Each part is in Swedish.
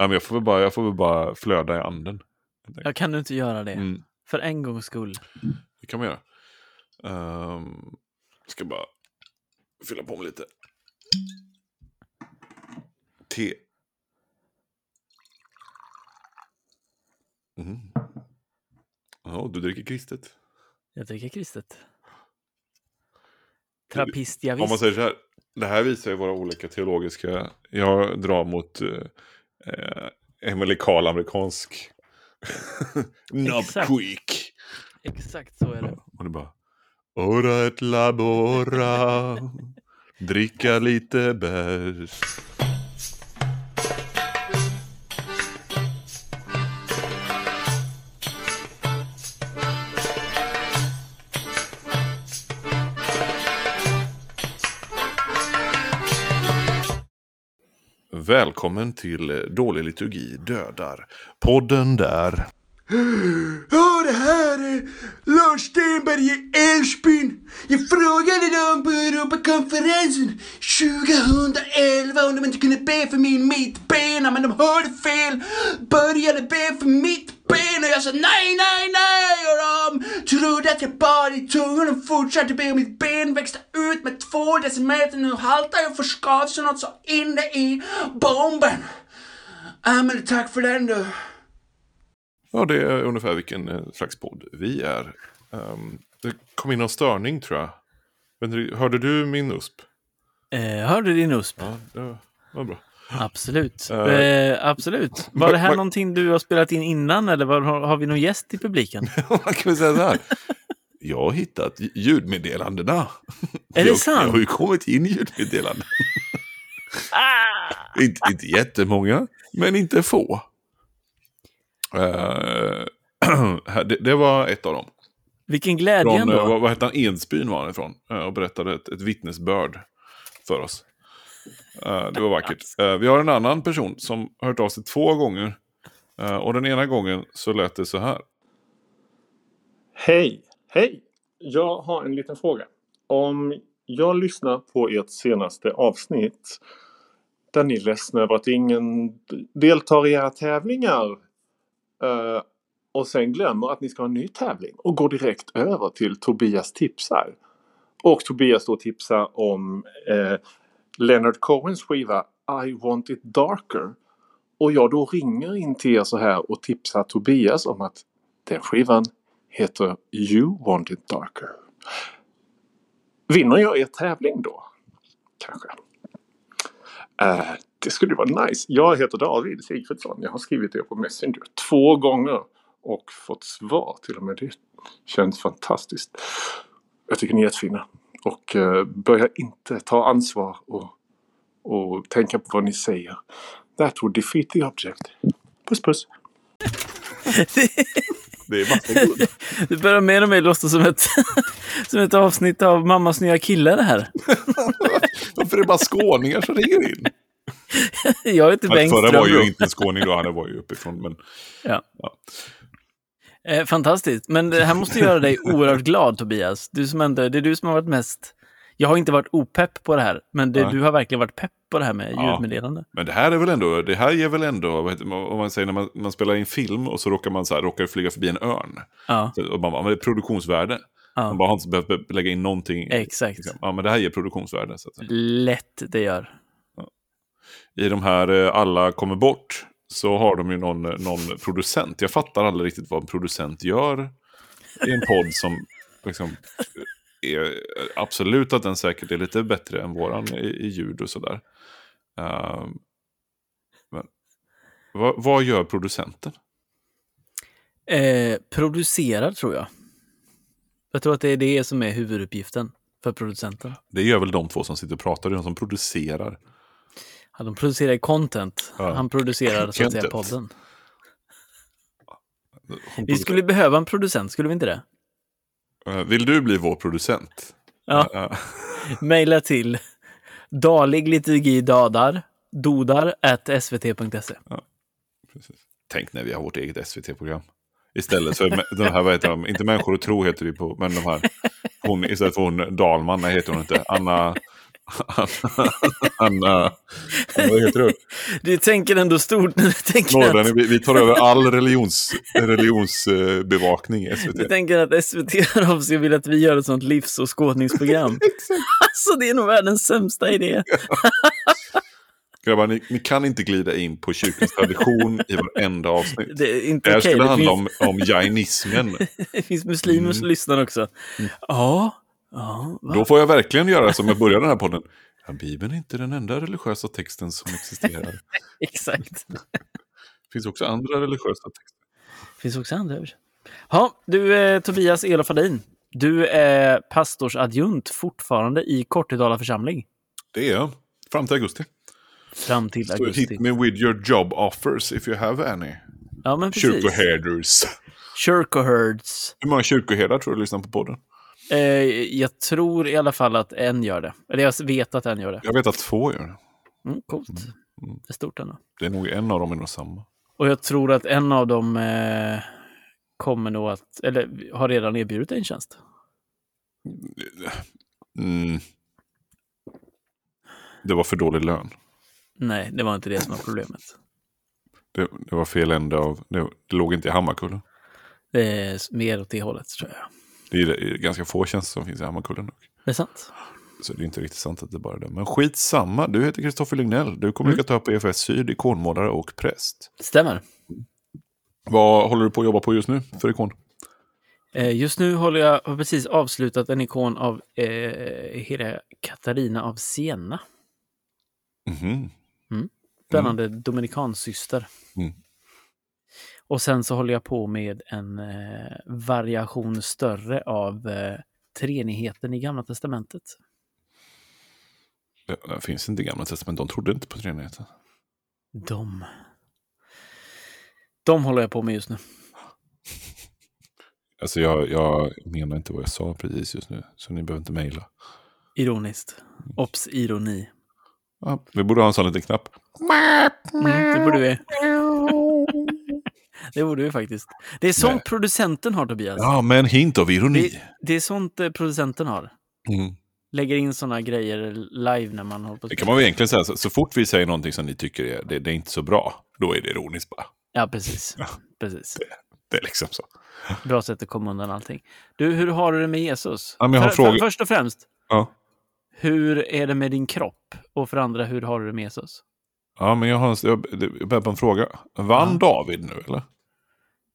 Ja, men jag, får väl bara, jag får väl bara flöda i anden. Jag kan du inte göra det? Mm, För en gångs skull. det kan man göra. Um, ska bara fylla på med lite te. Mm. Ja, du dricker kristet. Jag dricker kristet. Trappist, ja, Om man visst. säger så här, det här visar ju våra olika teologiska... Jag drar mot eh, eh, evangelikal amerikansk Knob Exakt. Creek. Exakt så är det. Och det bara... Ora et labora, dricka lite bärs. Välkommen till Dålig liturgi dödar. Podden där Ja, det här är Lars Stenberg i Älvsbyn. Jag frågade dem på Europakonferensen 2011 om de inte kunde be för min mittbena, men de hörde fel. Började be för mitt ben och jag sa nej, nej, nej och de trodde att jag bad i tungan och fortsatte be och mitt ben växte ut med två decimeter. Nu haltar jag för skavsår något så inne i bomben. Ja, men tack för den du. Ja, det är ungefär vilken eh, slags podd vi är. Ehm, det kom in någon störning tror jag. Hörde du min USP? Eh, hörde din USP? Ja, det var bra. Absolut. Eh, absolut. Var det här ma- någonting du har spelat in innan eller var, har, har vi någon gäst i publiken? Man kan väl säga så här. Jag har hittat ljudmeddelandena. Är det jag, sant? Jag har ju kommit in ljudmeddelanden. Ah! inte, inte jättemånga, men inte få. Eh, det, det var ett av dem. Vilken glädje Från, ändå. vad, vad hette han? Edsbyn var han ifrån. Och berättade ett, ett vittnesbörd för oss. Eh, Det var vackert. Eh, Vi har en annan person som har hört av sig två gånger. Eh, Och den ena gången så lät det så här. Hej! Hej! Jag har en liten fråga. Om jag lyssnar på ert senaste avsnitt där ni är ledsna över att ingen deltar i era tävlingar och sen glömmer att ni ska ha en ny tävling och går direkt över till Tobias tipsar. Och Tobias då tipsar om eh, Leonard Cohens skiva I want it darker. Och jag då ringer in till er så här och tipsar Tobias om att den skivan heter You Want It Darker. Vinner jag er tävling då? Kanske. Uh, det skulle vara nice. Jag heter David Sigfridsson. Jag har skrivit er på Messenger två gånger och fått svar till och med. Det känns fantastiskt. Jag tycker ni är jättefina. Och eh, börja inte ta ansvar och, och tänka på vad ni säger. That would defeat the object. Puss puss. Det är guld. Det börjar mer och mer låta som ett, som ett avsnitt av Mammas nya killar det här. Varför är det bara skåningar som ringer in? Jag heter Bengtsson. Förra var ju inte en skåning då, han var ju uppifrån. Men Ja. Ja. Eh, fantastiskt. Men det här måste göra dig oerhört glad, Tobias. Du som ändå, det är du som har varit mest... Jag har inte varit opepp på det här, men det, Nej. du har verkligen varit pepp på det här med Ja. ljudmeddelande. Men det här är väl ändå, det här ger väl ändå, heter, man- om man säger när man, man spelar in film och så råkar man så här, råkar flyga förbi en örn. Ja, Så, och man bara, det är produktionsvärde. Man ja. bara har inte behövt lägga in någonting. exakt. Liksom. Ja, men det här ger produktionsvärde. Så att. Lätt det gör. I de här eh, Alla kommer bort så har de ju någon, någon producent. Jag fattar aldrig riktigt vad en producent gör i en podd som liksom, är, absolut att den säkert är lite bättre än våran i, i ljud och sådär. Men vad, vad gör producenten? Eh, producerad, tror jag. Jag tror att det är det som är huvuduppgiften för producenten. Det gör väl de två som sitter och pratar, det är de som producerar. Ja, de producerar content. Ja. Han producerar så att säga podden. Vi skulle behöva en producent, skulle vi inte det? Vill du bli vår producent? Ja. Maila till daligliturgidadar dodar at svt.se. Precis. Tänk när vi har vårt eget SVT-program. Istället för mä- de här, vad heter de, inte Människor och tro heter vi på, men de här, hon, istället för hon Dalman, nej heter hon inte, Anna, Anna, vad heter du? Du tänker ändå stort när du tänker Norran, att, vi, vi tar över all religions, religionsbevakning i du SVT. tänker att SVT sig vill att vi gör ett sånt livsåskådningsprogram. alltså det är nog världens sämsta idé. Grabbar, ni, ni kan inte glida in på kyrkans tradition i varenda avsnitt. Det är inte Det här okej. skulle Det, handla finns, om, om jainismen. det finns muslimer som Mm. lyssnar också. Ja, ja? Då får jag verkligen göra som jag började den här podden. Ja, Bibeln är inte den enda religiösa texten som existerar. exakt. Det finns också andra religiösa texter. Det finns också andra. Ja, du eh, Tobias Elof Hadin. Du är pastorsadjunt fortfarande i Kortedala församling. Det är jag. Fram till augusti. Fram till augusti. hit me with your job offers if you have any. Ja, men precis. Kyrkoherders. Kyrkoherds. Hur många kyrkoherdar tror du lyssnar på podden? Eh, jag tror i alla fall att en gör det. Eller jag vet att en gör det. Jag vet att två gör det. Mm, coolt. Det är stort ändå. Det är nog en av dem är nog samma. Och jag tror att en av dem eh, kommer nog att, eller har redan erbjudit en tjänst. Mm. Det var för dålig lön. Nej, det var inte det som var problemet. Det, det var fel ände av... Det, det låg inte i Hammarkullen. Det är mer åt det hållet, tror jag. Det är, ganska få tjänster som finns i Hammarkullen. dock. Det är sant. Så det är inte riktigt sant att det är bara är det. Men skitsamma, du heter Kristoffer Lignell. Du är kommunikatör på EFS Syd, ikonmålare och präst. Stämmer. Vad håller du på att jobba på just nu för ikon? Eh, just nu håller jag, har precis avslutat en ikon av eh, hela Katarina av Siena. Mhm. Spännande dominikansyster. Mm. Och sen så håller jag på med en eh, variation större av eh, treenigheten i Gamla Testamentet. Det, det finns inte i Gamla Testamentet, de trodde inte på treenigheten. De. De håller jag på med just nu. Alltså jag, jag menar inte vad jag sa precis just nu, så ni behöver inte mejla. Ironiskt. Ops, ironi. Ja, vi borde ha en sån liten knapp. Mm, det borde vi. Det borde vi faktiskt. Det är sånt Nej. producenten har, Tobias. Ja, med en hint av ironi. Det, det är sånt eh, producenten har. Mm. Lägger in såna grejer live när man håller på. Det kan man väl egentligen säga, så, så fort vi säger någonting som ni tycker är, det, det är inte så bra, då är det ironiskt bara. Ja, precis. precis. Det är liksom så. Bra sätt att komma undan allting. Du, hur har du det med Jesus? Ja, för, för, först och främst, Ja. hur är det med din kropp? Och för andra, hur har du det med Jesus? Ja, men jag har en, jag, jag börjar på en fråga. Vann Ja. David nu, eller?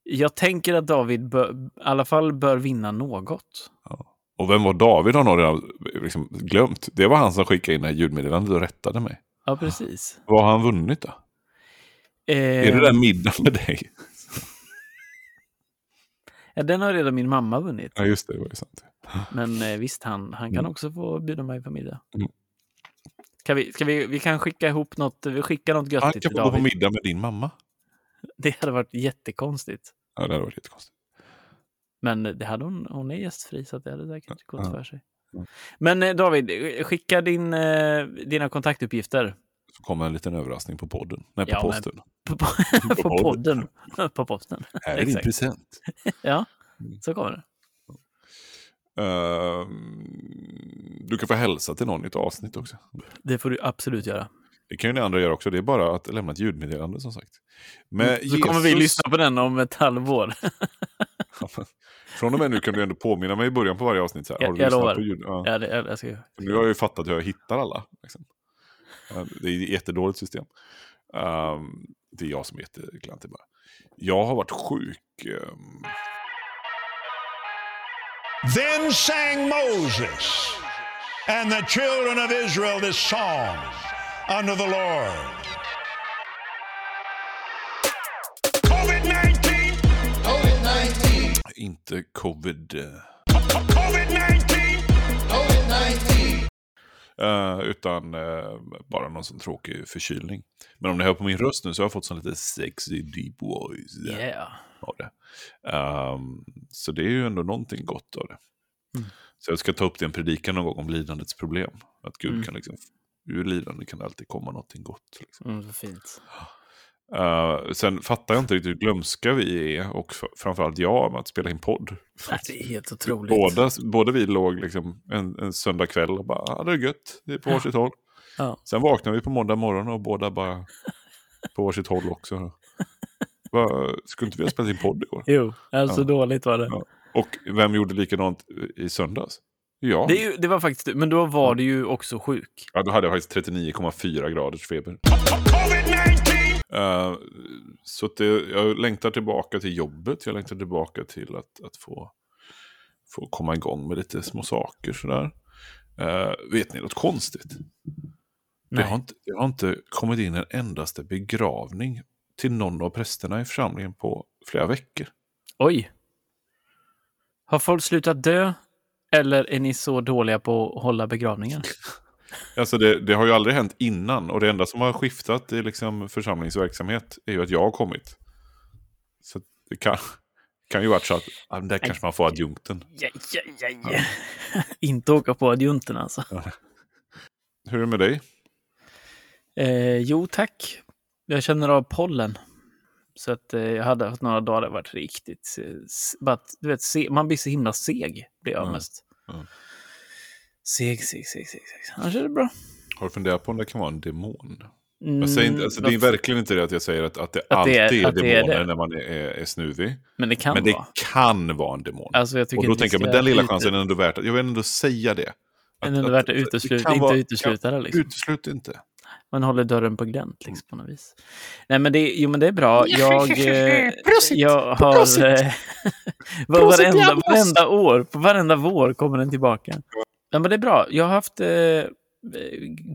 Jag tänker att David bör, i alla fall bör vinna något. Och vem var David har nog redan liksom glömt. Det var han som skickade in det här ljudmeddelandet och rättade mig. Ja, precis. Vad har han vunnit då? Eh, Är det den middagen med dig? ja, den har redan min mamma vunnit. Ja, just det, det var ju sant. Men eh, visst, han, han kan Mm. också få bjuda mig på middag. Mm. Kan vi, ska vi, vi kan skicka ihop något, vi skickar något Han göttigt kan till få gå på David. middag med din mamma. Det hade varit jättekonstigt. Ja, det hade varit jättekonstigt. Men det hade hon, hon är gästfri så det hade säkert gått Ja. för sig. Ja. Men eh, David, skicka din, eh, dina kontaktuppgifter Så kommer en liten överraskning på podden. Nej, på Ja, men- posten. på, på, på podden. på posten. Här är din present. Ja, Mm. så kommer det. Ehm, du kan få hälsa till någon i ett avsnitt också. Det får du absolut göra. Det kan ju ni andra göra också. Det är bara att lämna ett ljudmeddelande som sagt. Men Så kommer vi lyssna på den om ett halvår. Från och med nu kan du ändå påminna mig i början på varje avsnitt. Så här, Jag- har du jag lyssnat lovar. På ljud? Ja. ja, det, jag, jag ska, Nu har jag ju fattat hur jag hittar alla. Liksom. Det är ett jättedåligt system. Ehm, det är jag som är jätteklantig bara. Jag har varit sjuk. ehm, Then sang Moses and the children of Israel this song unto the Lord. COVID 19, inte covid. eh, COVID 19. Eh, utan eh, bara någon sån tråkig förkylning. Men om ni hör på min röst nu så har jag fått sån lite sexy deep voice yeah. av det. Ehm, så det är ju ändå någonting gott av det. Mm. Så jag ska ta upp det i en predikan någon gång om lidandets problem. Att Gud Mm. kan liksom, ur lidande kan det alltid komma någonting gott. Liksom. Mm, fint. Eh, sen fattar jag inte riktigt hur glömska vi är, och framförallt jag, med att spela in podd. Nej, det är helt otroligt. Båda, båda vi låg liksom en, en söndag kväll och bara, ah, det är gött, det är på varsitt håll. Ja. Sen vaknade vi på måndag morgon och båda bara på varsitt håll också. Skulle inte vi ha spelat in podd igår? Jo, alltså Ja. dåligt var det. Ja. Och vem gjorde likadant i söndags? Ja, Det, ju, det var faktiskt men då var du ju också sjuk. ja då hade jag faktiskt 39,4 graders feber. Eh, så att det, jag längtar tillbaka till jobbet, jag längtar tillbaka till att, att få, få komma igång med lite små saker sådär. Eh, vet ni något konstigt? Det har, inte, det har inte kommit in en endaste begravning till någon av prästerna i församlingen på flera veckor. Oj. Har folk slutat dö? Eller är ni så dåliga på att hålla begravningar? Alltså det, det har ju aldrig hänt innan och det enda som har skiftat i liksom församlingsverksamhet är ju att jag har kommit. Så det kan, kan ju varit så att ja, där kanske man får adjunkten. Ja, ja, ja, ja. Inte åka på adjunten alltså. Hur är det med dig? Eh, jo, tack. Jag känner av pollen. Så att eh, jag hade haft några dagar där det varit riktigt... Eh, bara att, du vet, se, man blir så himla seg, blir jag Ja, mest. ja. Seg, seg, seg, seg, seg. Annars är det bra. Har du funderat på om det kan vara en demon? Mm, Jag säger inte, alltså, det är verkligen inte det att jag säger att, att det Att det är- alltid är, att det är demoner det. när man är, är, snuvig. Men det kan Men det vara. kan vara en demon. Alltså, jag och då tänker jag, men den lilla ute- chansen är ändå värt att, jag vill ändå säga det. Men ändå värt att utesluta, kan inte vara- utesluta det liksom. Uteslut inte. Man håller dörren på glänt liksom, på något vis. Nej, men det, jo, men det är bra. Jag, eh, jag har... Eh, var, varenda, varenda år, på varenda vår kommer den tillbaka. Ja, men det är bra. Jag har haft, eh,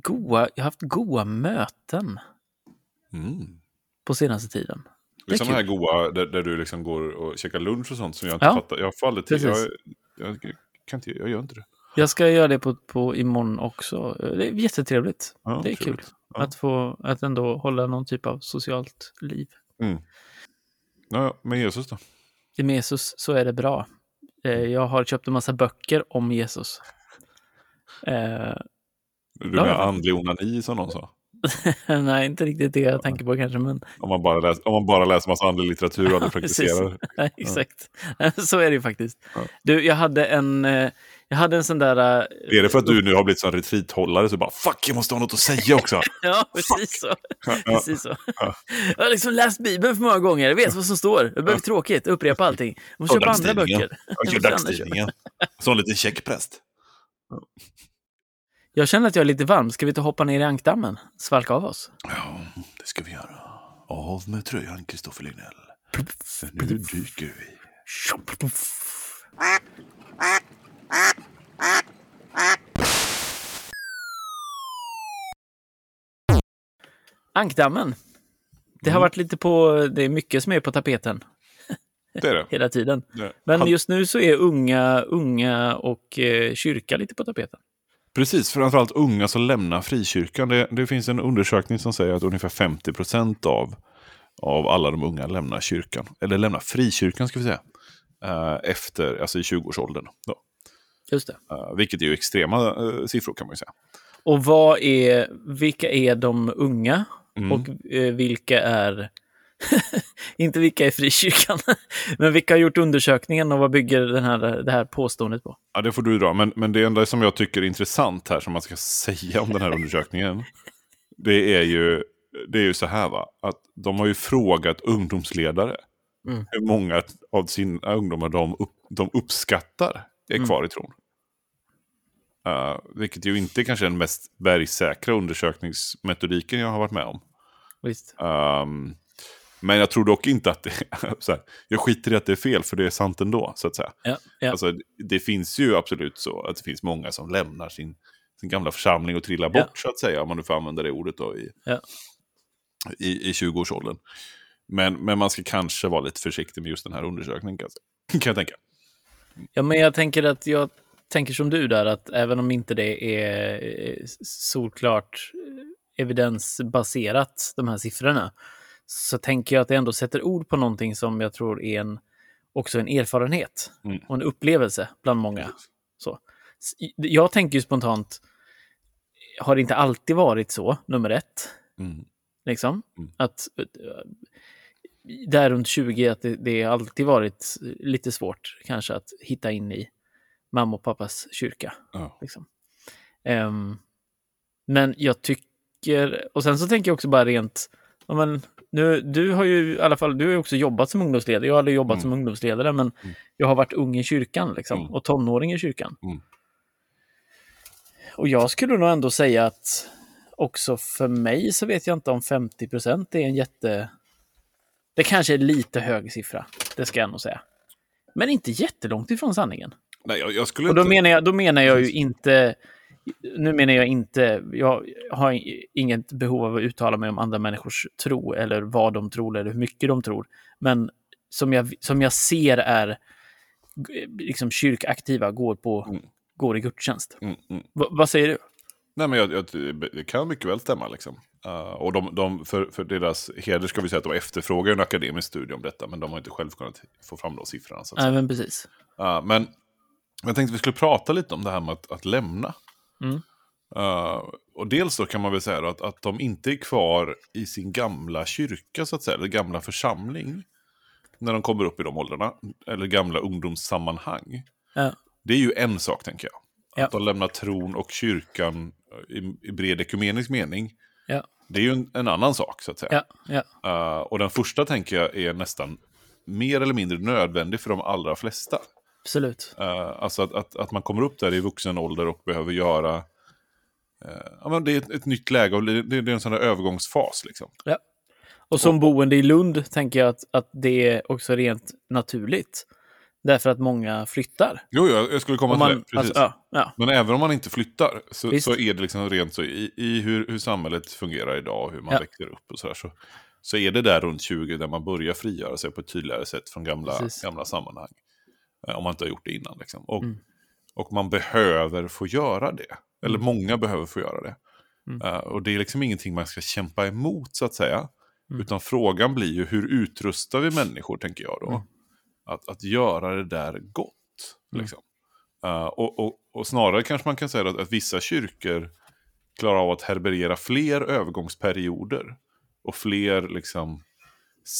goa, jag har haft goa möten Mm. på senaste tiden. Det är sådana här goa, där, där du liksom går och käkar lunch och sånt som jag inte Ja, fattar. Jag får aldrig till. Jag, jag, kan inte, jag gör inte det. Jag ska göra det på, på imorgon också. Det är jättetrevligt. Ja, det är kul. Ja. Att få att ändå hålla någon typ av socialt liv. Ja, men Jesus då? Med Jesus så är det bra. Eh, Jag har köpt en massa böcker om Jesus. Eh, Du med ja. andlig onani som någon sa? nej, inte riktigt det jag tänker på kanske, men Om man bara läser, om man bara läser massa andlig litteratur och aldrig praktiserar. exakt. Så är det ju faktiskt. Ja. Du, jag hade en, eh, jag hade en sån där... eh, Är det för att du nu har blivit sån retreathållare så bara fuck, jag måste ha något att säga också? Ja, precis så. Precis så. Ja. Jag har liksom läst Bibeln för många gånger, jag vet vad som står. Det blir tråkigt, upprepa allting. Jag måste Och köpa andra böcker. Jag kör dagstidningen. Sån liten checkpräst. Jag känner att jag är lite varm. Ska vi inte hoppa ner i ankdammen? Svalka av oss? Ja, det ska vi göra. Av med tröjan, Kristoffer Lignell. För nu dyker vi. Ankdammen. Det har Mm. varit lite på... Det är mycket som är på tapeten Det är det. hela tiden. det. Men just nu så är unga, unga och eh, kyrka lite på tapeten. Precis, framförallt unga som lämnar frikyrkan. Det, det finns en undersökning som säger att ungefär 50 procent av, av alla de unga lämnar kyrkan. Eller lämnar frikyrkan ska vi säga. eh, efter, alltså i 20-årsåldern. Då. Just det. Eh, vilket är ju extrema eh, siffror kan man ju säga. Och vad är... Vilka är de unga? Mm. Och eh, vilka är... inte vilka är frikyrkan, men vilka har gjort undersökningen och vad bygger den här, det här påståendet på? Ja, det får du dra. Men, men det enda som jag tycker är intressant här, som man ska säga om den här undersökningen, det är ju, det är ju så här va, att de har ju frågat ungdomsledare Mm. hur många av sina ungdomar de, upp, de uppskattar är Mm. kvar i tron. Uh, vilket ju inte kanske är den mest bergsäkra undersökningsmetodiken jag har varit med om. Visst. Um, men jag tror dock inte att det så här, jag skiter i att det är fel för det är sant ändå, så att säga. Ja, ja. Alltså, det finns ju absolut så att det finns många som lämnar sin, sin gamla församling och trillar bort, Ja. så att säga, om man nu får använda det ordet då, i, i, i 20-årsåldern. Men, men man ska kanske vara lite försiktig med just den här undersökningen, kan jag tänka. Ja, men jag tänker att jag tänker som du där, att även om inte det är eh, solklart eh, evidensbaserat, de här siffrorna, så tänker jag att det ändå sätter ord på någonting som jag tror är en, också en erfarenhet Mm. och en upplevelse bland många. Så. Jag tänker ju spontant, har det inte alltid varit så, nummer ett? Mm. Liksom. Mm. Att eh, där runt 20, att det, det alltid varit lite svårt kanske att hitta in i mamma och pappas kyrka. Ja. Liksom. Ehm, men jag tycker, och sen så tänker jag också bara rent, ja, men, nu, du har ju i alla fall, du har också jobbat som ungdomsledare. Jag har aldrig jobbat Mm. som ungdomsledare, men Mm. jag har varit ung i kyrkan liksom, Mm. och tonåring i kyrkan. Mm. Och jag skulle nog ändå säga att också för mig så vet jag inte om 50 procent är en jätte... Det kanske är lite hög siffra, det ska jag nog säga. Men inte jättelångt ifrån sanningen. Nej, jag, jag skulle Och då inte... menar jag, då menar jag ju inte... Nu menar jag inte... Jag har inget behov av att uttala mig om andra människors tro eller vad de tror eller hur mycket de tror. Men som jag, som jag ser är eh, liksom kyrkaktiva, går, på, Mm. går i gudstjänst. Mm, mm. Va, vad säger du? Nej, men jag, jag, det kan mycket väl stämma. Liksom. Uh, och de, de, för, för deras heder ska vi säga att de efterfrågar en akademisk studie om detta, men de har inte själv kunnat få fram de siffrorna. Så. Nej, men precis. Uh, men jag tänkte vi skulle prata lite om det här med att, att lämna. Mm. Uh, och dels då kan man väl säga att, att de inte är kvar i sin gamla kyrka, så att säga, eller gamla församling. När de kommer upp i de åldrarna, eller gamla ungdomssammanhang. Ja. Det är ju en sak, tänker jag. Att Ja. de lämnar tron och kyrkan i, i bred ekumenisk mening. Ja. Det är ju en, en annan sak, så att säga. Ja, ja, Uh, och den första, tänker jag, är nästan mer eller mindre nödvändig för de allra flesta. absolut. Uh, alltså att, att, att man kommer upp där i vuxen ålder och behöver göra... Uh, ja, men det är ett, ett nytt läge och det, det är en sån där övergångsfas. Liksom. Och som boende i Lund tänker jag att, att det är också rent naturligt. Därför att många flyttar. Jo, jag, skulle komma Om till man, det. Precis. alltså, ja, ja, Men även om man inte flyttar så, så är det liksom rent så i, i hur, hur samhället fungerar idag och hur man Ja. växer upp och sådär. Så, så är det där runt 20 där man börjar frigöra sig på ett tydligare sätt från gamla, Precis. gamla sammanhang. Eh, Om man inte har gjort det innan. Liksom. Och, Mm. och man behöver få göra det. Eller många behöver få göra det. Mm. Eh, och det är liksom ingenting man ska kämpa emot så att säga. Mm. Utan frågan blir ju hur utrustar vi människor, tänker jag då. Att, att göra det där gott. Mm. Liksom. Uh, och, och, och snarare kanske man kan säga att, att vissa kyrkor klarar av att härbärgera fler övergångsperioder och fler liksom,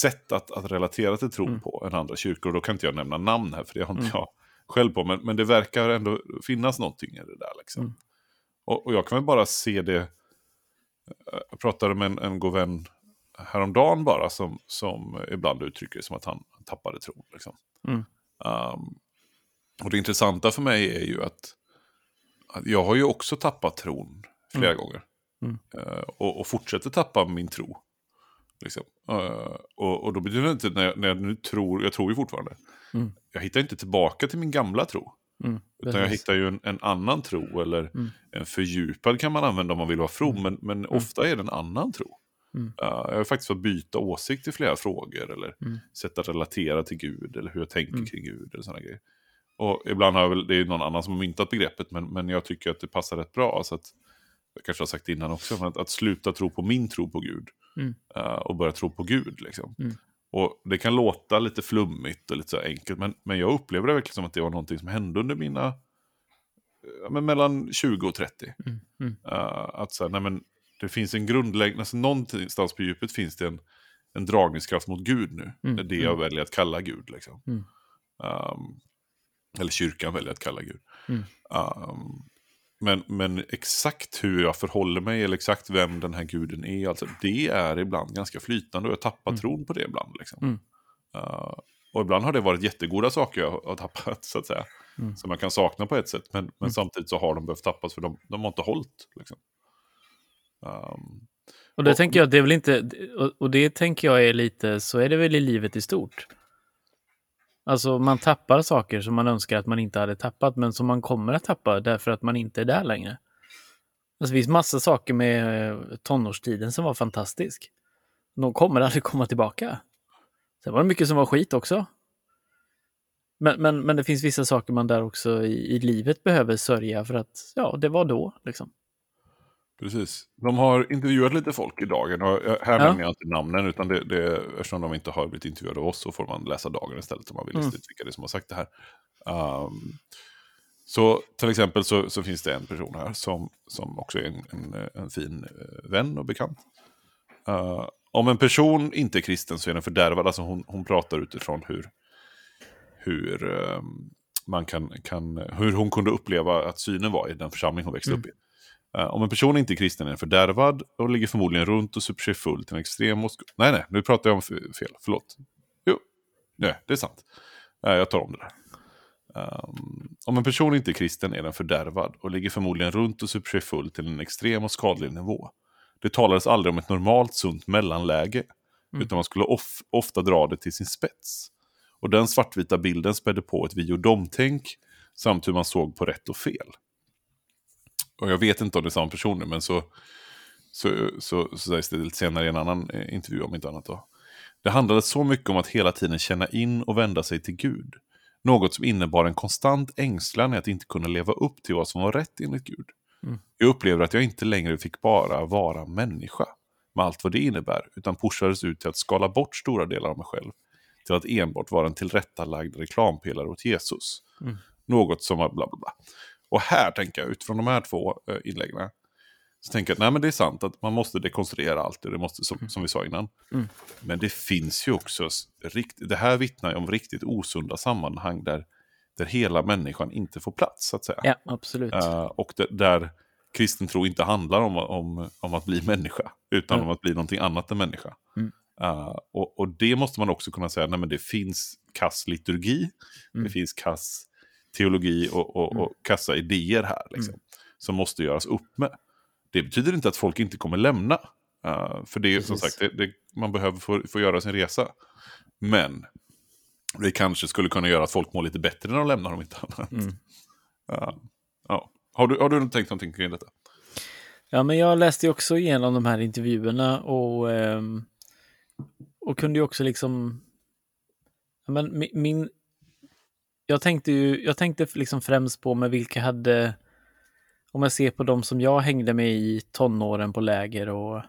sätt att, att relatera till tron Mm. på än andra kyrkor. Och då kan inte jag nämna namn här, för det har inte Mm. jag själv på. Men, men det verkar ändå finnas någonting i det där. Liksom. Mm. Och, och jag kan väl bara se det. eh, Jag pratade med en, en god vän häromdagen bara som, som ibland uttrycker det som att han tappade tron. Liksom. Mm. Um, och det intressanta för mig är ju att, att jag har ju också tappat tron flera Mm. gånger. Mm. Eh, och, och fortsätter tappa min tro. Liksom. Eh, och, och då betyder det inte, när jag, när jag nu tror, jag tror ju fortfarande. Mm. Jag hittar inte tillbaka till min gamla tro. Mm, Utan jag hittar ju en, en annan tro, eller Mm. en fördjupad kan man använda om man vill vara from, Mm. men, men ofta är det en annan tro. Mm. Jag har faktiskt fått byta åsikt i flera frågor, eller Mm. sätt att relatera till Gud, eller hur jag tänker Mm. kring Gud, eller sådana grejer. Och ibland har jag väl, det är någon annan som har myntat begreppet, men, men jag tycker att det passar rätt bra. Så att, jag kanske har sagt det innan också, men att, att sluta tro på min tro på Gud. Mm. uh, och börja tro på Gud. Liksom. Mm. Och det kan låta lite flummigt och lite så enkelt, men, men jag upplever det verkligen som att det var någonting som hände under mina, ja, men mellan 20 och 30. Mm. Mm. Uh, att så här, nej men, det finns en grundläggande, alltså någonstans på djupet finns det en, en dragningskraft mot Gud nu. Mm, Det jag väljer att kalla Gud. Liksom. Mm. Um, eller kyrkan väljer att kalla Gud. Mm. Um, men, men exakt hur jag förhåller mig, eller exakt vem den här guden är, alltså, det är ibland ganska flytande och jag tappar Mm. tron på det ibland. Liksom. Mm. Uh, och ibland har det varit jättegoda saker jag har tappat, så att säga. Mm. Som man kan sakna på ett sätt, men, men Mm. samtidigt så har de behövt tappas för de, de har inte hållit. Liksom. Um, Och det Och- tänker jag, det är väl inte, och- och det tänker jag är lite, så är det väl i livet i stort. Alltså man tappar saker som man önskar att man inte hade tappat, men som man kommer att tappa därför att man inte är där längre. Alltså det finns massa saker med eh, tonårstiden som var fantastisk. De kommer aldrig komma tillbaka. Sen var det mycket som var skit också. Men, men, men det finns vissa saker man där också i, i livet behöver sörja för att, ja, det var då. Liksom. Precis. De har intervjuat lite folk i dagen. Och jag- här Ja. nämner jag inte namnen, utan det, det, eftersom de inte har blivit intervjuade av oss så får man läsa dagen istället om man vill Mm. lista ut vilka det är som har sagt det här. Um, så till exempel så, så finns det en person här som, som också är en, en, en fin eh, vän och bekant. Eh, om en person inte är kristen så är den fördärvad. Alltså hon, hon pratar utifrån hur, hur, eh, man kan, kan, hur hon kunde uppleva att synen var i den församling hon växte upp i. Eh, om en person inte är kristen är den fördärvad och ligger förmodligen runt och super sig full till en extrem... och sk- Nej, nej, nu pratar jag om fel. Förlåt. Jo, nej, det är sant. Eh, jag tar om det där. Um, om en person inte är kristen är den fördärvad och ligger förmodligen runt och super sig full till en extrem och skadlig nivå. Det talades aldrig om ett normalt sunt mellanläge, utan man skulle of ofta dra det till sin spets. Och den svartvita bilden spädde på ett vi och dom-tänk samt hur man såg på rätt och fel. Och jag vet inte om det är samma person nu, men så, så, så, så sägs det lite senare i en annan eh, intervju om inte annat. Då. Det handlade så mycket om att hela tiden känna in och vända sig till Gud. Något som innebar en konstant ängslan i att inte kunna leva upp till vad som var rätt enligt Gud. Jag upplevde att jag inte längre fick bara vara människa, med allt vad det innebär, utan pushades ut till att skala bort stora delar av mig själv, till att enbart vara en tillrättalagd reklampelare åt Jesus. Något som var bla bla bla. Och här tänker jag, utifrån de här två eh, inläggen, så tänker jag att nej, men det är sant att man måste dekonstruera allt det, det måste, som, som vi sa innan. Men det finns ju också, rikt, det här vittnar ju om riktigt osunda sammanhang där, där hela människan inte får plats, så att säga. Ja, absolut. Eh, och det, där kristen tro inte handlar om, om, om att bli människa, utan Mm. om att bli någonting annat än människa. Mm. Eh, och, och det måste man också kunna säga, nej men det finns kass liturgi, Mm. det finns kass teologi och, och, och kassa idéer här, liksom, Mm. som måste göras upp med. Det betyder inte att folk inte kommer lämna. eh, för det är som sagt, det, det, man behöver få, få göra sin resa. Men det kanske skulle kunna göra att folk mår lite bättre när de lämnar om inte annat. Mm. Ja. Ja. Har, du, har du tänkt någonting kring detta? Ja, men jag läste ju också igenom de här intervjuerna och, ehm, och kunde ju också liksom... Men mi- min... Jag tänkte ju, jag tänkte liksom främst på med vilka hade... Om jag ser på de som jag hängde med i tonåren på läger och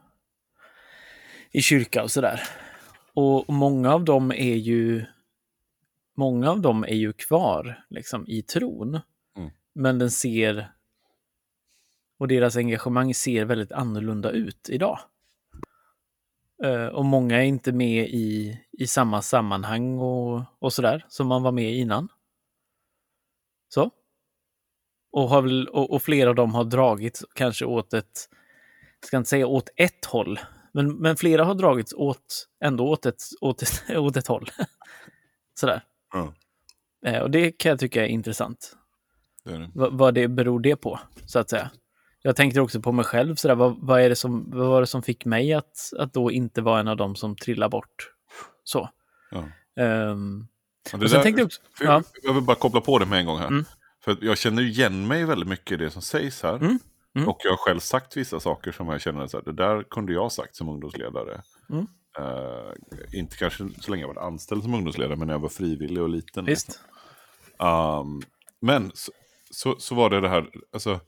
i kyrka och sådär. Och många av dem är ju... Många av dem är ju kvar liksom i tron. Mm. Men den ser och deras engagemang ser väldigt annorlunda ut idag. Eh, och många är inte med i, i samma sammanhang och, och sådär som man var med i innan. Så. Och, har väl, och, och flera av dem har dragits kanske åt ett, ska inte säga åt ett håll, men, men flera har dragits åt, ändå åt ett, åt ett, åt ett håll. sådär. Ja. Eh, och det kan jag tycka är intressant Det är det. vad, vad det beror det på, så att säga. Jag tänkte också på mig själv, sådär, vad, vad, är det som, vad var det som fick mig att, att då inte vara en av dem som trillar bort? Så. Ja. Ehm, Ja, det och sen där- tänkte jag också... för Ja, jag, jag vill bara koppla på det med en gång här. Mm. För att jag känner igen mig väldigt mycket i det som sägs här. Mm. Mm. Och jag har själv sagt vissa saker som jag känner så här, det där kunde jag ha sagt som ungdomsledare. Mm. Eh, inte kanske så länge jag var anställd som ungdomsledare, men när jag var frivillig och liten. visst. Um, men så, så, så var det det här, alltså,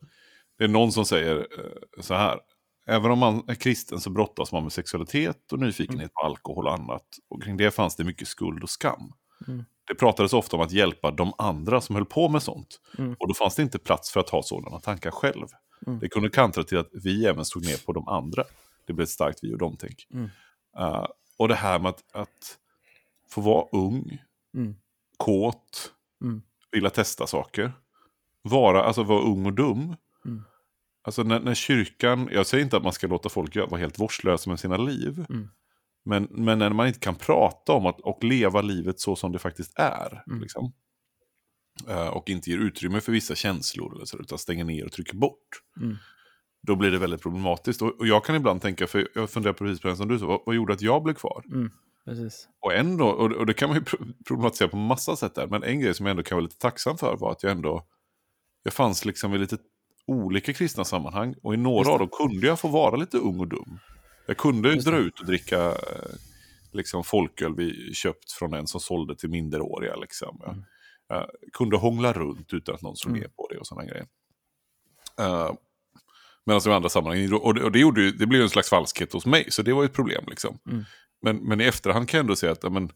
det är någon som säger eh, så här. Även om man är kristen så brottas man med sexualitet och nyfikenhet på alkohol och annat. Och kring det fanns det mycket skuld och skam. Mm. Det pratades ofta om att hjälpa de andra som höll på med sånt. Mm. Och då fanns det inte plats för att ha sådana tankar själv. Mm. Det kunde kantra till att vi även stod ner på de andra. Det blev ett starkt vi och dem-tänk. Mm. Uh, och det här med att, att få vara ung, Mm. kåt, Mm. vilja testa saker. Vara, alltså vara ung och dum. Mm. Alltså när, när kyrkan, jag säger inte att man ska låta folk vara helt vårdslösa med sina liv. Mm. Men, men när man inte kan prata om att, och leva livet så som det faktiskt är. Mm. Liksom, eh, och inte ger utrymme för vissa känslor, eller så, utan stänger ner och trycker bort. Mm. Då blir det väldigt problematiskt. Och, och jag kan ibland tänka, för jag funderar precis på det som du sa, vad, vad gjorde att jag blev kvar? Mm. Precis. Och ändå, och, och det kan man ju pro- problematisera på massa sätt där, men en grej som jag ändå kan vara lite tacksam för var att jag ändå, jag fanns liksom i lite olika kristna sammanhang och i några av dem kunde jag få vara lite ung och dum. Jag kunde dra ut och dricka eh, liksom folköl vi köpt från en som sålde till minderåriga. Liksom. Mm. jag kunde hångla runt utan att någon slog Mm. ner på det och sådana grejer. Uh, Medan i andra sammanhang, och det, och det, gjorde, ju- det blev en slags falskhet hos mig, så det var ju ett problem. Liksom. Mm. Men, men i efterhand kan jag ändå säga att ja, men,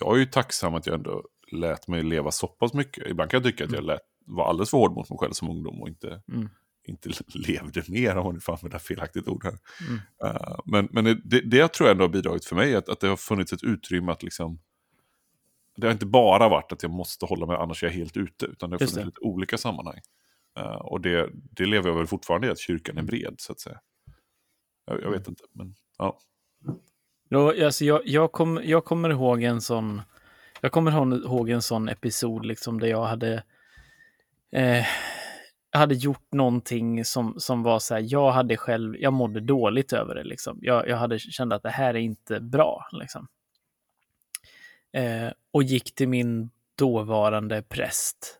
jag är ju tacksam att jag ändå lät mig leva så pass mycket. Ibland kan jag tycka att jag lät, var alldeles för hård mot mig själv som ungdom och inte, Mm. Inte levde mer, om man nu får använda felaktigt ord här. Mm. Uh, men men det, det jag tror ändå har bidragit för mig, att, att det har funnits ett utrymme att liksom... Det har inte bara varit att jag måste hålla mig, annars är jag helt ute, utan det har funnits det. lite olika sammanhang. Uh, och det, det lever jag väl fortfarande i, att kyrkan är Mm. bred, så att säga. Jag, jag vet inte, men ja. Då, alltså jag, jag, kom, jag kommer ihåg en sån... Jag kommer ihåg en sån episod liksom där jag hade... Eh, jag hade gjort någonting som, som var så här, jag hade själv, jag mådde dåligt över det liksom. Jag, jag hade känt att det här är inte bra liksom. Eh, och gick till min dåvarande präst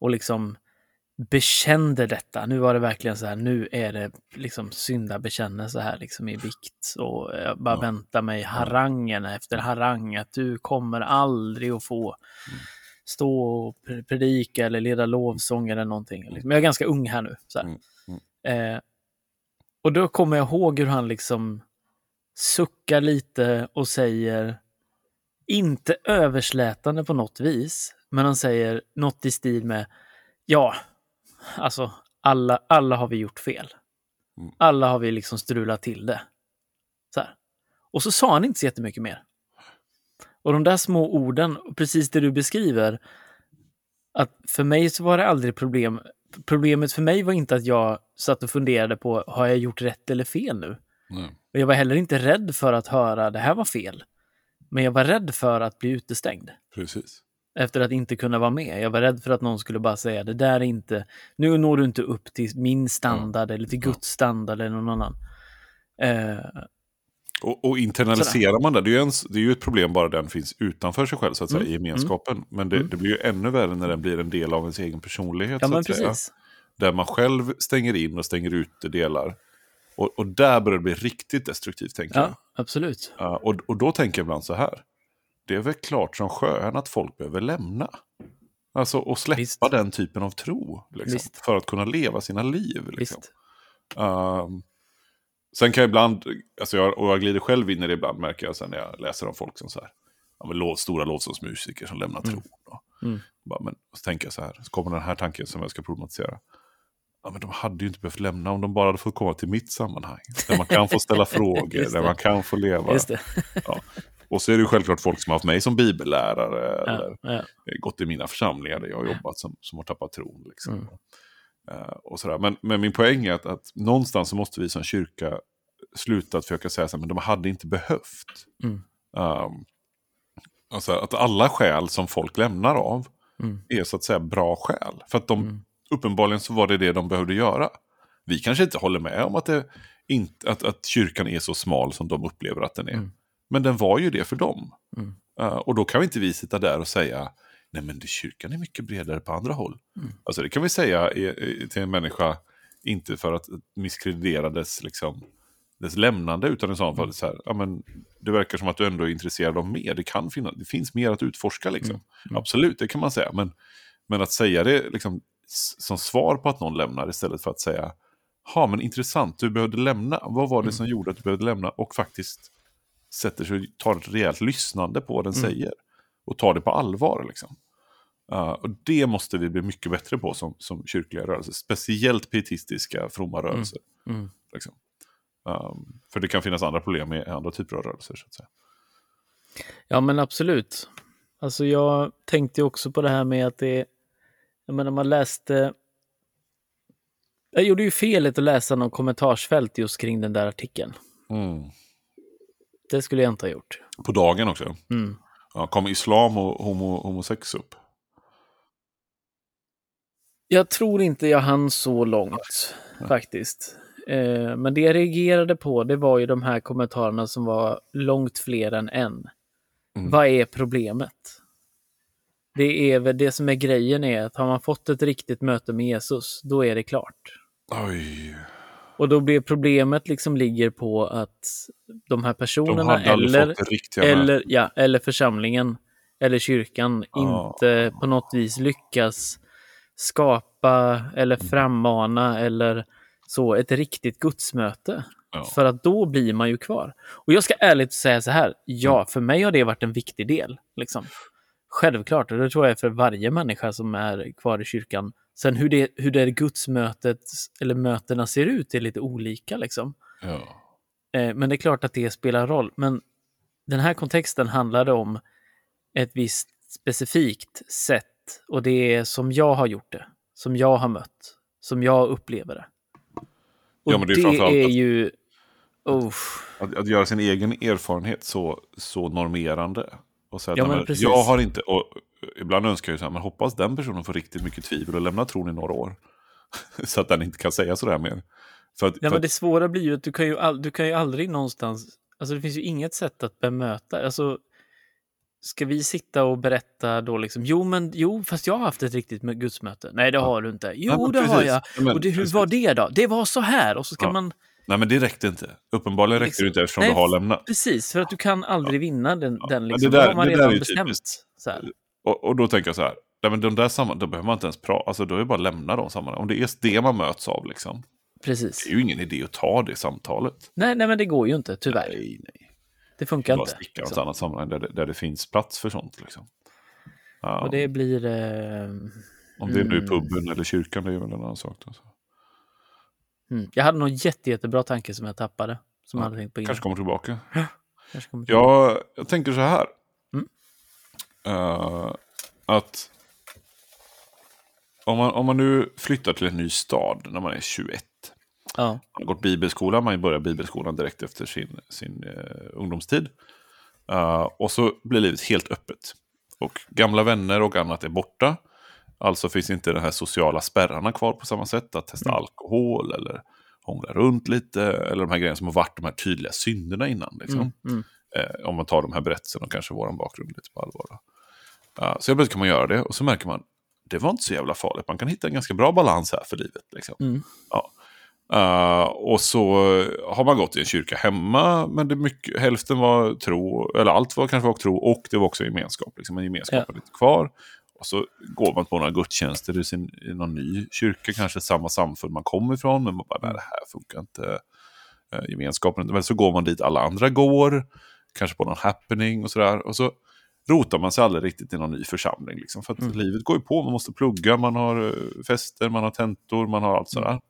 och liksom bekände detta. Nu var det verkligen så här, nu är det liksom syndabekännelse här liksom i vikt. Och jag bara Ja. väntar mig harangen efter harang, att du kommer aldrig att få stå och pre- predika eller leda lovsång eller någonting. Liksom. Jag är ganska ung här nu. Så här. Mm, Eh, och då kommer jag ihåg hur han liksom suckar lite och säger, inte överslätande på något vis, men han säger något i stil med, ja, alltså alla, alla har vi gjort fel. Mm. Alla har vi liksom strulat till det. Så här. Och så sa han inte så jättemycket mer. Och de där små orden, precis det du beskriver, att för mig så var det aldrig problem. Problemet för mig var inte att jag satt och funderade på, har jag gjort rätt eller fel nu? Nej. Och jag var heller inte rädd för att höra, det här var fel. Men jag var rädd för att bli utestängd. Precis. Efter att inte kunna vara med. Jag var rädd för att någon skulle bara säga, det där är inte, nu når du inte upp till min standard eller till Guds standard eller någon annan. Eh, Och, och internaliserar man det, det är, ju en, det är ju ett problem bara den finns utanför sig själv, så att säga, Mm, i gemenskapen. Men det, mm. det blir ju ännu värre när den blir en del av ens egen personlighet, ja, så att säga. Där man själv stänger in och stänger ute delar. Och, och där börjar det bli riktigt destruktivt, tänker jag. Ja, absolut. Ja, och, och då tänker jag ibland så här. Det är väl klart som sjön att folk behöver lämna. Alltså och släppa Visst. den typen av tro. Liksom, för att kunna leva sina liv. Liksom. Visst. Ehm, sen kan jag ibland, alltså jag, och jag glider själv in i det ibland märker jag sen när jag läser om folk som så här, ja, lov, stora lovsångsmusiker som lämnar tron. Och, Mm. bara, men, så tänker jag så här, så kommer den här tanken som jag ska problematisera. Ja, men de hade ju inte behövt lämna om de bara hade fått komma till mitt sammanhang. Där man kan få ställa frågor, där man kan få leva. Det. Och så är det ju självklart folk som har haft mig som bibellärare Ja, eller ja. gått i mina församlingar där jag har jobbat som, som har tappat tron. Liksom. Mm. Eh, och sådär. Men, men min poäng är att, att någonstans så måste vi som kyrka sluta att försöka säga men de hade inte behövt. Mm. Um, alltså att alla skäl som folk lämnar av Mm. är så att säga bra skäl. För att de, Mm. uppenbarligen så var det det de behövde göra. Vi kanske inte håller med om att, det inte, att, att kyrkan är så smal som de upplever att den är. Mm. Men den var ju det för dem. Uh, och då kan vi inte vi sitta där och säga, nej men det, kyrkan är mycket bredare på andra håll. Mm. Alltså det kan vi säga till en människa, inte för att misskreditera dess, liksom, dess lämnande, utan i så fall så här, ja men det verkar som att du ändå är intresserad av mer. Det kan finnas, det finns mer att utforska liksom. Mm. Mm. Absolut, det kan man säga. Men, men att säga det liksom, som svar på att någon lämnar istället för att säga, ja men intressant, du behövde lämna. Vad var det Mm. som gjorde att du behövde lämna? Och faktiskt sätter sig och tar ett rejält lyssnande på vad den Mm. säger. Och tar det på allvar. Liksom. Uh, och det måste vi bli mycket bättre på som, som kyrkliga rörelser. Speciellt pietistiska, fromma rörelser. Mm. Liksom. Um, för det kan finnas andra problem med andra typer av rörelser. Så att säga. Ja, men absolut. Alltså jag tänkte också på det här med att det... Jag menar, man läste... Jag gjorde ju felet att läsa någon kommentarsfält just kring den där artikeln. Mm. Det skulle jag inte ha gjort. På dagen också. Mm. Ja, kom islam och homo, homosex upp? Jag tror inte jag hann så långt, faktiskt. Eh, men det jag reagerade på, det var ju de här kommentarerna som var långt fler än en. Mm. Vad är problemet? Det är väl det som är grejen är att har man fått ett riktigt möte med Jesus, då är det klart. Oj. Och då blir problemet liksom ligger på att de här De personerna aldrig eller, eller, ja, eller församlingen eller kyrkan Ja. inte på något vis lyckas skapa eller Mm. frammana eller så ett riktigt gudsmöte. Ja. För att då blir man ju kvar. Och jag ska ärligt säga så här, Mm. ja, för mig har det varit en viktig del. Liksom. Självklart, och det tror jag är för varje människa som är kvar i kyrkan Sen hur det, hur det gudsmötet eller mötena ser ut är lite olika liksom. Ja. Eh, men det är klart att det spelar roll. Men den här kontexten handlade om ett visst specifikt sätt och det är som jag har gjort det, som jag har mött, som jag upplever det. Och Ja, men det är det är att- ju... Oh, Att, att göra sin egen erfarenhet så, så normerande. Och säga Ja, "Nej, men men precis. jag har inte, och ibland önskar jag ju så här, men hoppas den personen får riktigt mycket tvivel och lämnar tron i några år. så att den inte kan säga sådär mer. För att, Ja, för men det svåra blir ju att du kan ju, all, du kan ju aldrig någonstans... Alltså det finns ju inget sätt att bemöta. Alltså, ska vi sitta och berätta då liksom, jo men jo, fast jag har haft ett riktigt gudsmöte. Nej, det har du inte. Jo, Ja, men det har jag. Ja, men och det, hur precis. var det då? Det var så här. Och så ska Ja. man... nej men det räckte inte. Uppenbarligen räckte det inte eftersom Nej, du har lämnat. Precis, för att du kan aldrig vinna den, den liksom. det där- då har man det där redan är ju bestämt. typiskt. Och, och då tänker jag så här, nej, men de där samman, då behöver man inte ens prata, alltså då är det bara att lämna de sammanhangen. Om det är det man möts av liksom. Precis. Det är ju ingen idé att ta det samtalet. Nej, nej, men det går ju inte, tyvärr. Nej, nej. Det funkar Bara inte. sticka något liksom. annat sammanhang där det, där det finns plats för sånt. Liksom. Ja, Och det blir... Eh, Om det är nu mm. puben eller kyrkan, det är väl en annan sak. Alltså. mm. Jag hade någon jätte, jättebra tanke som jag tappade. Som Ja, jag hade tänkt på innan. Kanske kommer tillbaka. Kanske kommer tillbaka. Jag, jag tänker så här. Mm. Eh, att om man, om man nu flyttar till en ny stad när man är 21. Ja. Man har gått bibelskola, man börjar bibelskolan direkt efter sin, sin eh, ungdomstid. Eh, och så blir livet helt öppet. Och gamla vänner och annat är borta. Alltså finns inte de här sociala spärrarna kvar på samma sätt. Att testa alkohol eller hångla runt lite. Eller de här grejerna som har varit de här tydliga synderna innan. Liksom. Mm, mm. Eh, om man tar de här berättelserna och kanske vår bakgrund lite på allvar. Ja, så jag plötsligt kan man göra det och så märker man det var inte så jävla farligt. Man kan hitta en ganska bra balans här för livet. Liksom. Mm. Ja. Eh, och så har man gått i en kyrka hemma, men det mycket, hälften var tro, eller allt var kanske var tro och det var också gemenskap. Liksom, men gemenskapen är lite kvar. Och så går man på några gudstjänster i, sin, i någon ny kyrka, kanske samma samfund man kommer ifrån, men man bara, nej det här funkar inte. Eh, gemenskapen, men så går man dit alla andra går, kanske på någon happening och sådär. Och så rotar man sig aldrig riktigt i någon ny församling. Liksom, för att Mm. livet går ju på, man måste plugga, man har eh, fester, man har tentor, man har allt sådär.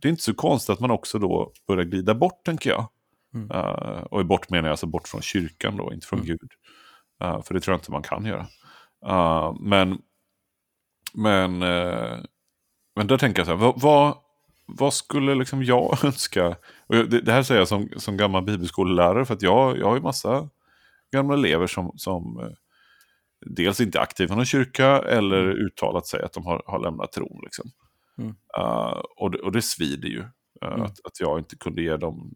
Det är inte så konstigt att man också då börjar glida bort, tänker jag. Mm. Eh, och bort menar jag alltså bort från kyrkan då, inte från Mm. Gud. Eh, för det tror jag inte man kan göra. Eh, men, men, men där tänker jag så här, vad, vad, vad skulle liksom jag önska? Det, det här säger jag som, som gammal bibelskolelärare, för att jag, jag har ju massa gamla elever som, som eh, dels inte är aktiva i någon kyrka eller uttalat sig att de har, har lämnat tron. Liksom. Mm. Eh, och, det, och det svider ju. eh, Mm. Att, att jag inte kunde ge dem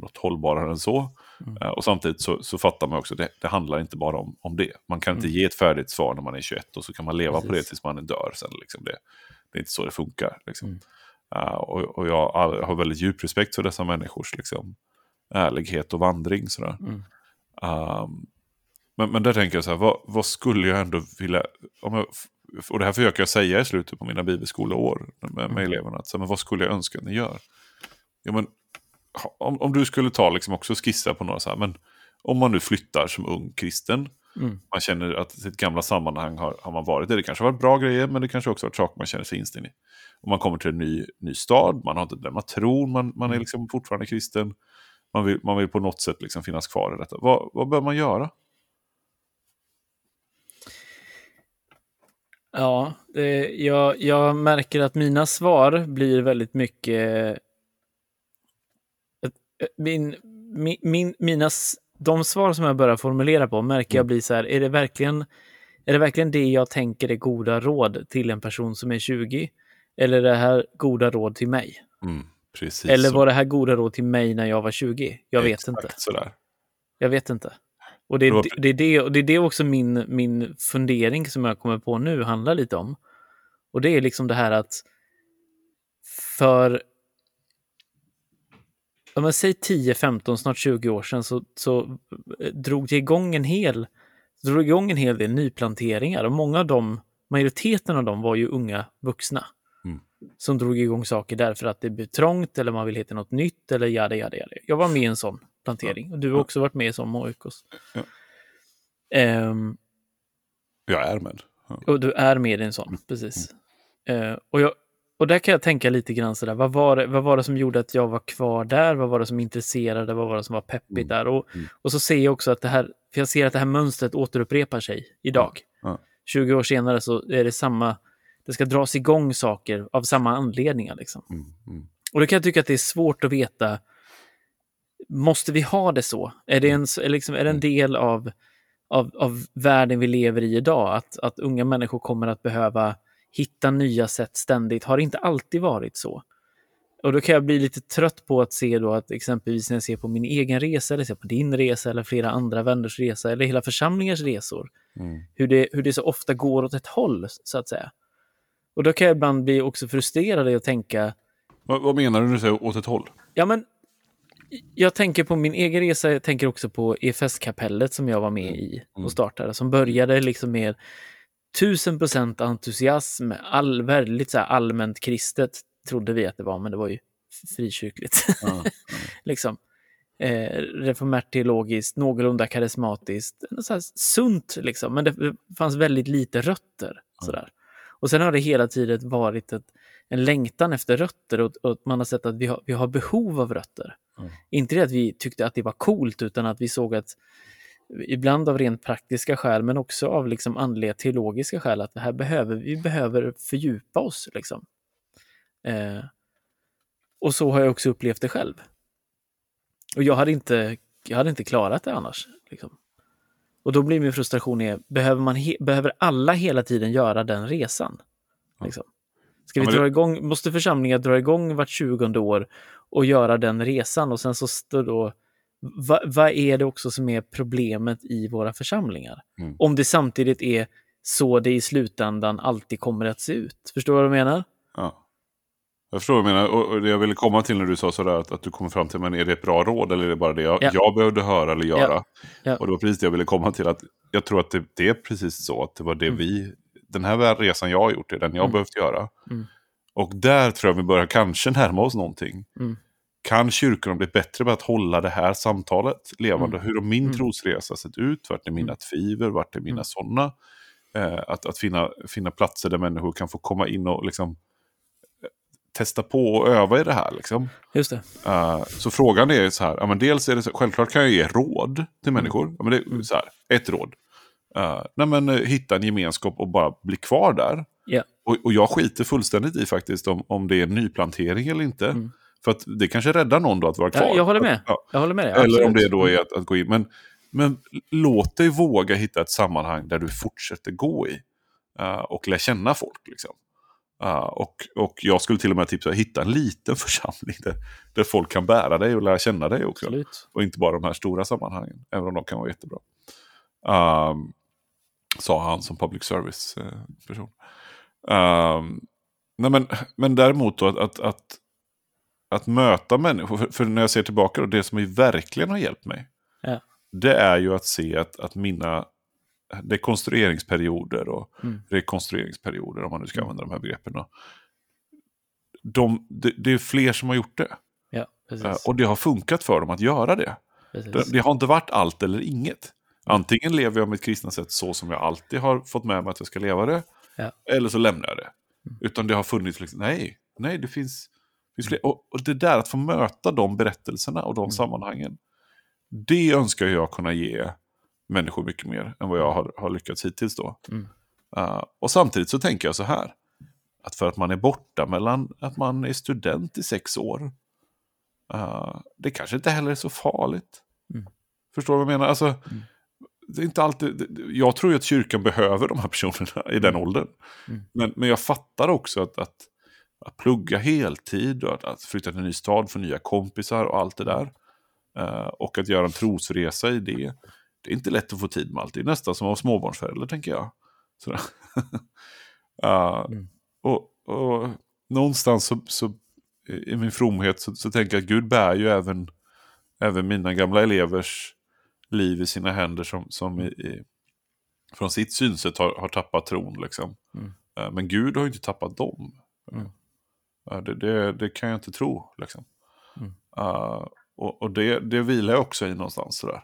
något hållbarare än så. Mm. Eh, och samtidigt så, så fattar man också, det, det handlar inte bara om, om det. Man kan inte Mm. ge ett färdigt svar när man är 21 och så kan man leva på det Precis. tills man dör. Sen, liksom det, det är inte så det funkar. Liksom. Eh, och, och jag har väldigt djup respekt för dessa människors liksom, ärlighet och vandring. Sådär. Mm. Um, men, men där tänker jag så här, vad, vad skulle jag ändå vilja... Om jag, och det här försöker jag säga i slutet på mina bibelskoleår med, med Mm. eleverna. Att, så här, men vad skulle jag önska att ni gör? Ja, men, om, om du skulle ta liksom också skissa på några så här, men om man nu flyttar som ung kristen, Mm. man känner att sitt gamla sammanhang har, har man varit i. Det kanske har varit bra grejer, men det kanske också har varit saker man känner sig inställd i. Och man kommer till en ny, ny stad, man har inte lämnat tron, man, man är Mm. liksom fortfarande kristen. Man vill, man vill på något sätt liksom finnas kvar i detta. Vad, vad bör man göra? Ja, det, jag, jag märker att mina svar blir väldigt mycket... Min, min, min, mina, de svar som jag börjar formulera på märker jag blir så här, är det verkligen, är det verkligen det jag tänker är goda råd till en person som är 20? Eller är det här goda råd till mig? Mm, Eller så. var det här goda råd till mig när jag var 20? Jag vet Exakt inte. Sådär. Jag vet inte. Och det är Det var- det, det, är det, och det är det också min, min fundering som jag kommer på nu handlar lite om. Och det är liksom det här att för om man säger 10, 15, snart 20 år sedan så, så eh, drog det igång en hel drog igång en hel del nyplanteringar och många av dem, majoriteten av dem var ju unga vuxna. Mm. Som drog igång saker därför att det blev trångt eller man vill hitta något nytt eller jada, jada, jada. Jag var med i en sån plantering och du har också varit med i sån Moikos. Ja. Ehm, Jag är med. Ja. och du är med i en sån, precis. Eh, och, jag, och där kan jag tänka lite grann sådär, vad var, det, vad var det som gjorde att jag var kvar där? Vad var det som intresserade? Vad var det som var peppigt Mm. där? Och, Mm. och så ser jag också att det här, för jag ser att det här mönstret återupprepar sig idag. Ja. 20 år senare så är det samma, det ska dras igång saker av samma anledningar. Liksom. Mm, mm. Och då kan jag tycka att det är svårt att veta, måste vi ha det så? Är det en, liksom, är det en del av, av, av världen vi lever i idag? Att, att unga människor kommer att behöva hitta nya sätt ständigt? Har inte alltid varit så? Och då kan jag bli lite trött på att se då att exempelvis när jag ser på min egen resa, eller ser på din resa, eller flera andra vänners resa, eller hela församlingars resor, Mm. hur det, hur det så ofta går åt ett håll, så att säga. Och då kan jag ibland bli också frustrerad i att tänka, Vad, vad menar du när du säger åt ett håll? Ja, men jag tänker på min egen resa, jag tänker också på EFS-kapellet som jag var med i Mm. och startade, som började liksom med tusen procent entusiasm, all, väldigt så allmänt kristet, trodde vi att det var, men det var ju frikyrkligt. Ja. liksom. Eh, reformärt teologiskt, någorlunda karismatiskt, så här sunt liksom, men det fanns väldigt lite rötter. Sådär. Och sen har det hela tiden varit ett, en längtan efter rötter och, och man har sett att vi har, vi har behov av rötter. Mm. Inte det att vi tyckte att det var coolt, utan att vi såg att ibland av rent praktiska skäl, men också av liksom andliga teologiska skäl, att det här behöver, vi behöver fördjupa oss. Liksom. Eh, och så har jag också upplevt det själv. Och jag hade inte, jag hade inte klarat det annars. Liksom. Och då blir min frustration, är, behöver, man he, behöver alla hela tiden göra den resan? Liksom. Ska vi Ja, dra igång, måste församlingar dra igång vart 20 år och göra den resan? Och sen så står då, va- vad är det också som är problemet i våra församlingar? Mm. Om det samtidigt är så det i slutändan alltid kommer att se ut. Förstår du vad jag menar? Ja. Jag förstår vad du menar. Och det jag ville komma till när du sa sådär att, att du kommer fram till, men är det ett bra råd eller är det bara det jag, Ja. jag behövde höra eller göra? Ja. Och det var precis det jag ville komma till. att Jag tror att det, det är precis så att det var det Mm. vi, den här resan jag har gjort är den jag Mm. behövt göra. Mm. Och där tror jag vi börjar kanske närma oss någonting. Mm. Kan kyrkorna bli bättre på att hålla det här samtalet levande? Mm. Hur har min Mm. trosresa sett ut? Vart är mina Mm. tvivel? Vart är mina Mm. sådana? Eh, att att finna, finna platser där människor kan få komma in och liksom eh, testa på och öva i det här. Liksom. Just det. Eh, så frågan är så här, ja, men dels är det så, självklart kan jag ge råd till människor. Ja, men det är så här, ett råd. Uh, nej, men, hitta en gemenskap och bara bli kvar där. Ja. Och, och jag skiter fullständigt i faktiskt om, om det är nyplantering eller inte. Mm. För att det kanske räddar någon då att vara kvar. Ja, jag håller med. Ja. Jag håller med dig. Eller om det då är att, att gå in. Men, men låt dig våga hitta ett sammanhang där du fortsätter gå i. eh, och lära känna folk. Liksom. Eh, och, och jag skulle till och med tipsa, hitta en liten församling där, där folk kan bära dig och lära känna dig också. Absolut. Och inte bara de här stora sammanhangen, även om de kan vara jättebra. Um, sa han som public service-person. Um, nej men, men däremot då att, att, att, att möta människor, för, när jag ser tillbaka, då, det som verkligen har hjälpt mig, Ja. det är ju att se att, att mina dekonstrueringsperioder och Mm. rekonstrueringsperioder, om man nu ska Mm. använda de här begreppen, då, de, det, det är fler som har gjort det. Ja. Eh, Och det har funkat för dem att göra det. Det, det har inte varit allt eller inget. Antingen lever jag mitt kristna sätt så som jag alltid har fått med mig att jag ska leva det. Ja. Eller så lämnar jag det. Mm. Utan det har funnits, liksom, nej, nej det finns. Och, och det där att få möta de berättelserna och de Mm. sammanhangen. Det önskar jag kunna ge människor mycket mer än vad jag har, har lyckats hittills då. Mm. Eh, och samtidigt så tänker jag så här. Att för att man är borta mellan att man är student i sex år. eh, det kanske inte heller är så farligt. Mm. Förstår du vad jag menar? Alltså, det är inte alltid, det- jag tror ju att kyrkan behöver de här personerna i den åldern. Mm. Men, men jag fattar också att, att, att plugga heltid och att, att flytta till en ny stad, få nya kompisar och allt det där. eh, och att göra en trosresa i det. Det är inte lätt att få tid med allt. Det är nästan som att vara småbarnsförälder, tänker jag. Eh, Mm. och, och någonstans så, så i min fromhet så, så tänker jag att Gud bär ju även, även mina gamla elevers liv i sina händer som, som i, i, från sitt synsätt har, har tappat tron. Liksom. Mm. Eh, Men Gud har ju inte tappat dem. Mm. Det, det, det kan jag inte tro. Liksom. Mm. Eh, och och det, det vilar jag också i någonstans. Sådär.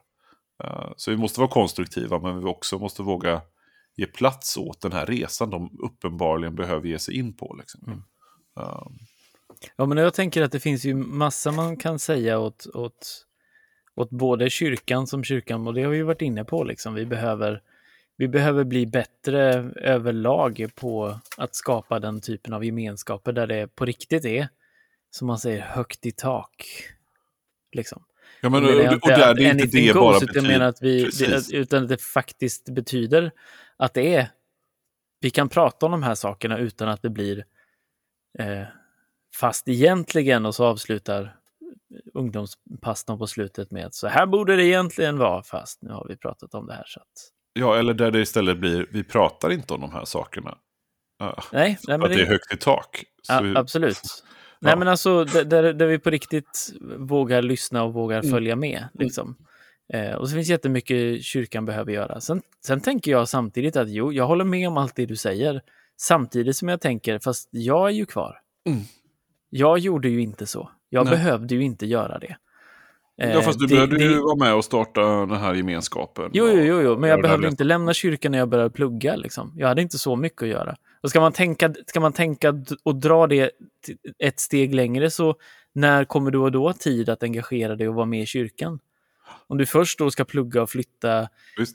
Eh, så vi måste vara konstruktiva men vi också måste våga ge plats åt den här resan de uppenbarligen behöver ge sig in på. Liksom. Mm. Um, Ja, men jag tänker att det finns ju massa man kan säga åt, åt, åt både kyrkan som kyrkan, och det har vi ju varit inne på, liksom. vi, behöver, vi behöver bli bättre överlag på att skapa den typen av gemenskaper där det på riktigt är, som man säger, högt i tak. Liksom. ja, men, och, jag och där, det är inte det bara goes, utan jag menar att vi, det, utan att det faktiskt betyder att det är, vi kan prata om de här sakerna utan att det blir eh, fast egentligen och så avslutar ungdomspastorn på slutet med att så här borde det egentligen vara fast nu har vi pratat om det här så att Ja, eller där det istället blir, vi pratar inte om de här sakerna. Ja, nej, nej men att det är högt i tak. Ja, absolut. Nej, Ja. men alltså där, där, där vi på riktigt vågar lyssna och vågar Mm. följa med. Liksom. Eh, och så finns jättemycket kyrkan behöver göra. Sen, sen tänker jag samtidigt att jo, jag håller med om allt det du säger. Samtidigt som jag tänker, fast jag är ju kvar. Mm. Jag gjorde ju inte så. Jag Nej. behövde ju inte göra det. Eh, ja, fast du det- behövde det- ju vara med och starta den här gemenskapen. Jo, jo, jo, jo. men jag behövde inte lämna kyrkan när jag började plugga. Liksom. Jag hade inte så mycket att göra. Och ska man tänka, ska man tänka och dra det ett steg längre så när kommer du då ha tid att engagera dig och vara med i kyrkan? Om du först då ska plugga och flytta,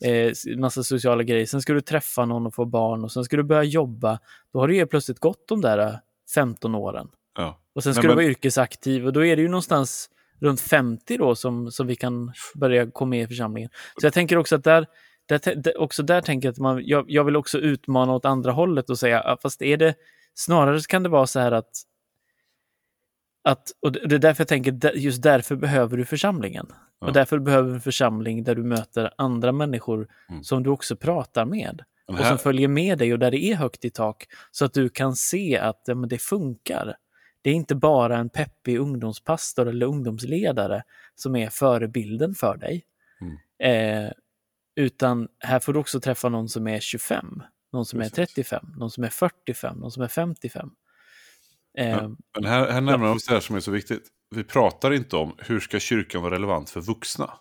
eh, massa sociala grejer, sen ska du träffa någon och få barn och sen ska du börja jobba, då har du ju plötsligt gått de där eh, 15 åren. Ja. Och sen ska Nej, du vara yrkesaktiv och då är det ju någonstans runt 50 då som, som vi kan börja komma med i församlingen. Så jag tänker också att där, där, också där tänker jag att man, jag, jag vill också utmana åt andra hållet och säga, "Ah, fast är det, snarare kan det vara så här att, att och det är därför jag tänker, just därför behöver du församlingen. Ja. Och därför behöver du en församling där du möter andra människor Mm. som du också pratar med och som följer med dig och där det är högt i tak så att du kan se att ja, men det funkar. Det är inte bara en peppig ungdomspastor eller ungdomsledare som är förebilden för dig. Mm. Eh, utan här får du också träffa någon som är 25, någon som Precis. är 35, någon som är 45, någon som är 55. Eh, Ja. men här, här vi oss det här som är så viktigt. Vi pratar inte om hur ska kyrkan vara relevant för vuxna.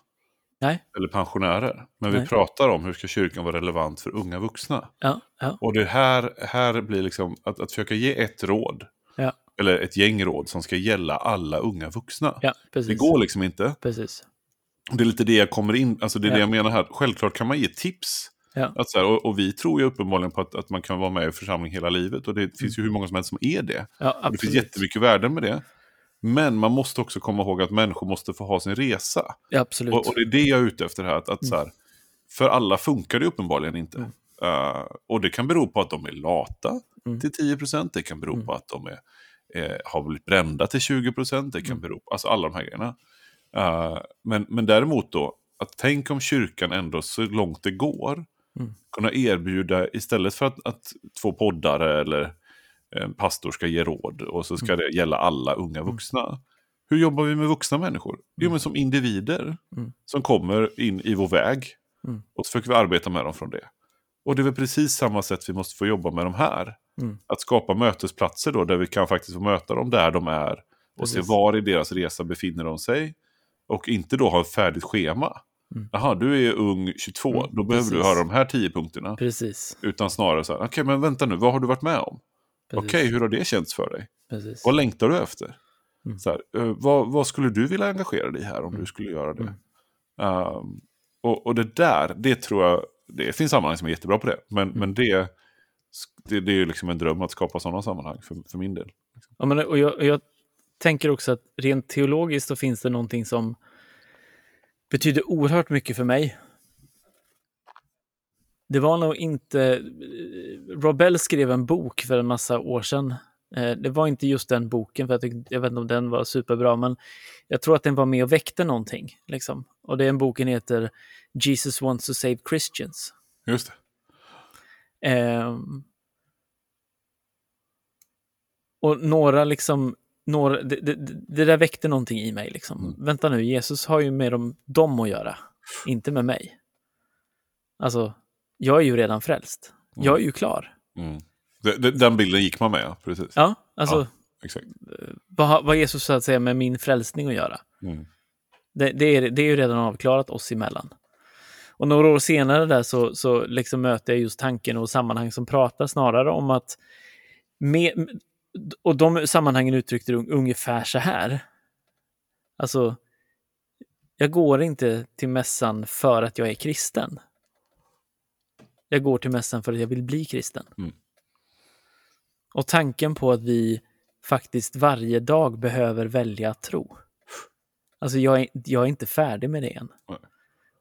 Nej. Eller pensionärer. Men vi Nej. pratar om hur ska kyrkan vara relevant för unga vuxna. Ja, ja, Och det här, här blir liksom att, att försöka ge ett råd. Eller ett gäng råd som ska gälla alla unga vuxna. ja. Det går liksom inte. Precis. Det är lite det jag kommer in, alltså det är Ja. det jag menar här. Självklart kan man ge tips. Ja. Att så här, och, och vi tror ju uppenbarligen på att, att man kan vara med i församling hela livet. Och det finns ju hur många som helst som är det. Det finns jättemycket värden med det. Men man måste också komma ihåg att människor måste få ha sin resa. Absolut. Och, och det är det jag är ute efter här. Att, att så här för alla funkar det uppenbarligen inte. Mm. Eh, och det kan bero på att de är lata Mm. till 10%. Det kan bero Mm. på att de är, eh, har blivit brända till 20%. Det kan Mm. bero på alltså alla de här grejerna. Eh, men, men däremot då, att tänk om kyrkan ändå så långt det går Mm. kunna erbjuda, istället för att, att två poddare eller en pastor ska ge råd och så Mm. ska det gälla alla unga vuxna. Hur jobbar vi med vuxna människor? Jo, men som individer Mm. som kommer in i vår väg. Mm. Och så försöker vi arbeta med dem från det. Och det är väl precis samma sätt vi måste få jobba med de här. Mm. Att skapa mötesplatser då, där vi kan faktiskt få möta dem där de är. Och se Precis. var i deras resa befinner de sig. Och inte då ha ett färdigt schema. Mm. Jaha, du är ung 22, Mm, då behöver du precis. höra de här 10 punkterna. Precis. Utan snarare så här, okej men vänta nu, vad har du varit med om? Okej, hur har det känts för dig? Precis. Vad längtar du efter? Mm. Så här, eh, vad, vad skulle du vilja engagera dig i här om Mm. du skulle göra det? Ehm, och, och det där, det tror jag, det finns sammanhang som är jättebra på det. Men, Mm. men det, det, det är ju liksom en dröm att skapa sådana sammanhang för, för min del. Ja, men, och jag, jag tänker också att rent teologiskt så finns det någonting som betyder oerhört mycket för mig. Det var nog inte... Robell skrev en bok för en massa år sedan. Eh, Det var inte just den boken, för jag, tyckte, jag vet inte om den var superbra, men jag tror att den var med och väckte någonting. Liksom. Och den boken heter Jesus wants to save Christians. Just det. Ehm, och några liksom, några, det, det, det där väckte någonting i mig. Liksom. Mm. Vänta nu, Jesus har ju med dem, dem att göra, inte med mig. Alltså, jag är ju redan frälst. Jag är ju klar. Mm. Den bilden gick man med, ja. Precis. Ja, alltså, Ja. Exakt. vad har vad har Jesus så att säga med min frälsning att göra? Mm. Det, det, är, det är ju redan avklarat oss emellan. Och några år senare där så, så liksom möter jag just tanken och sammanhang som pratar snarare om att med, och de sammanhangen uttryckte det ungefär så här. Alltså, jag går inte till mässan för att jag är kristen. Jag går till mässan för att jag vill bli kristen. Mm. Och tanken på att vi faktiskt varje dag behöver välja att tro. Alltså jag är, jag är inte färdig med det än. Nej.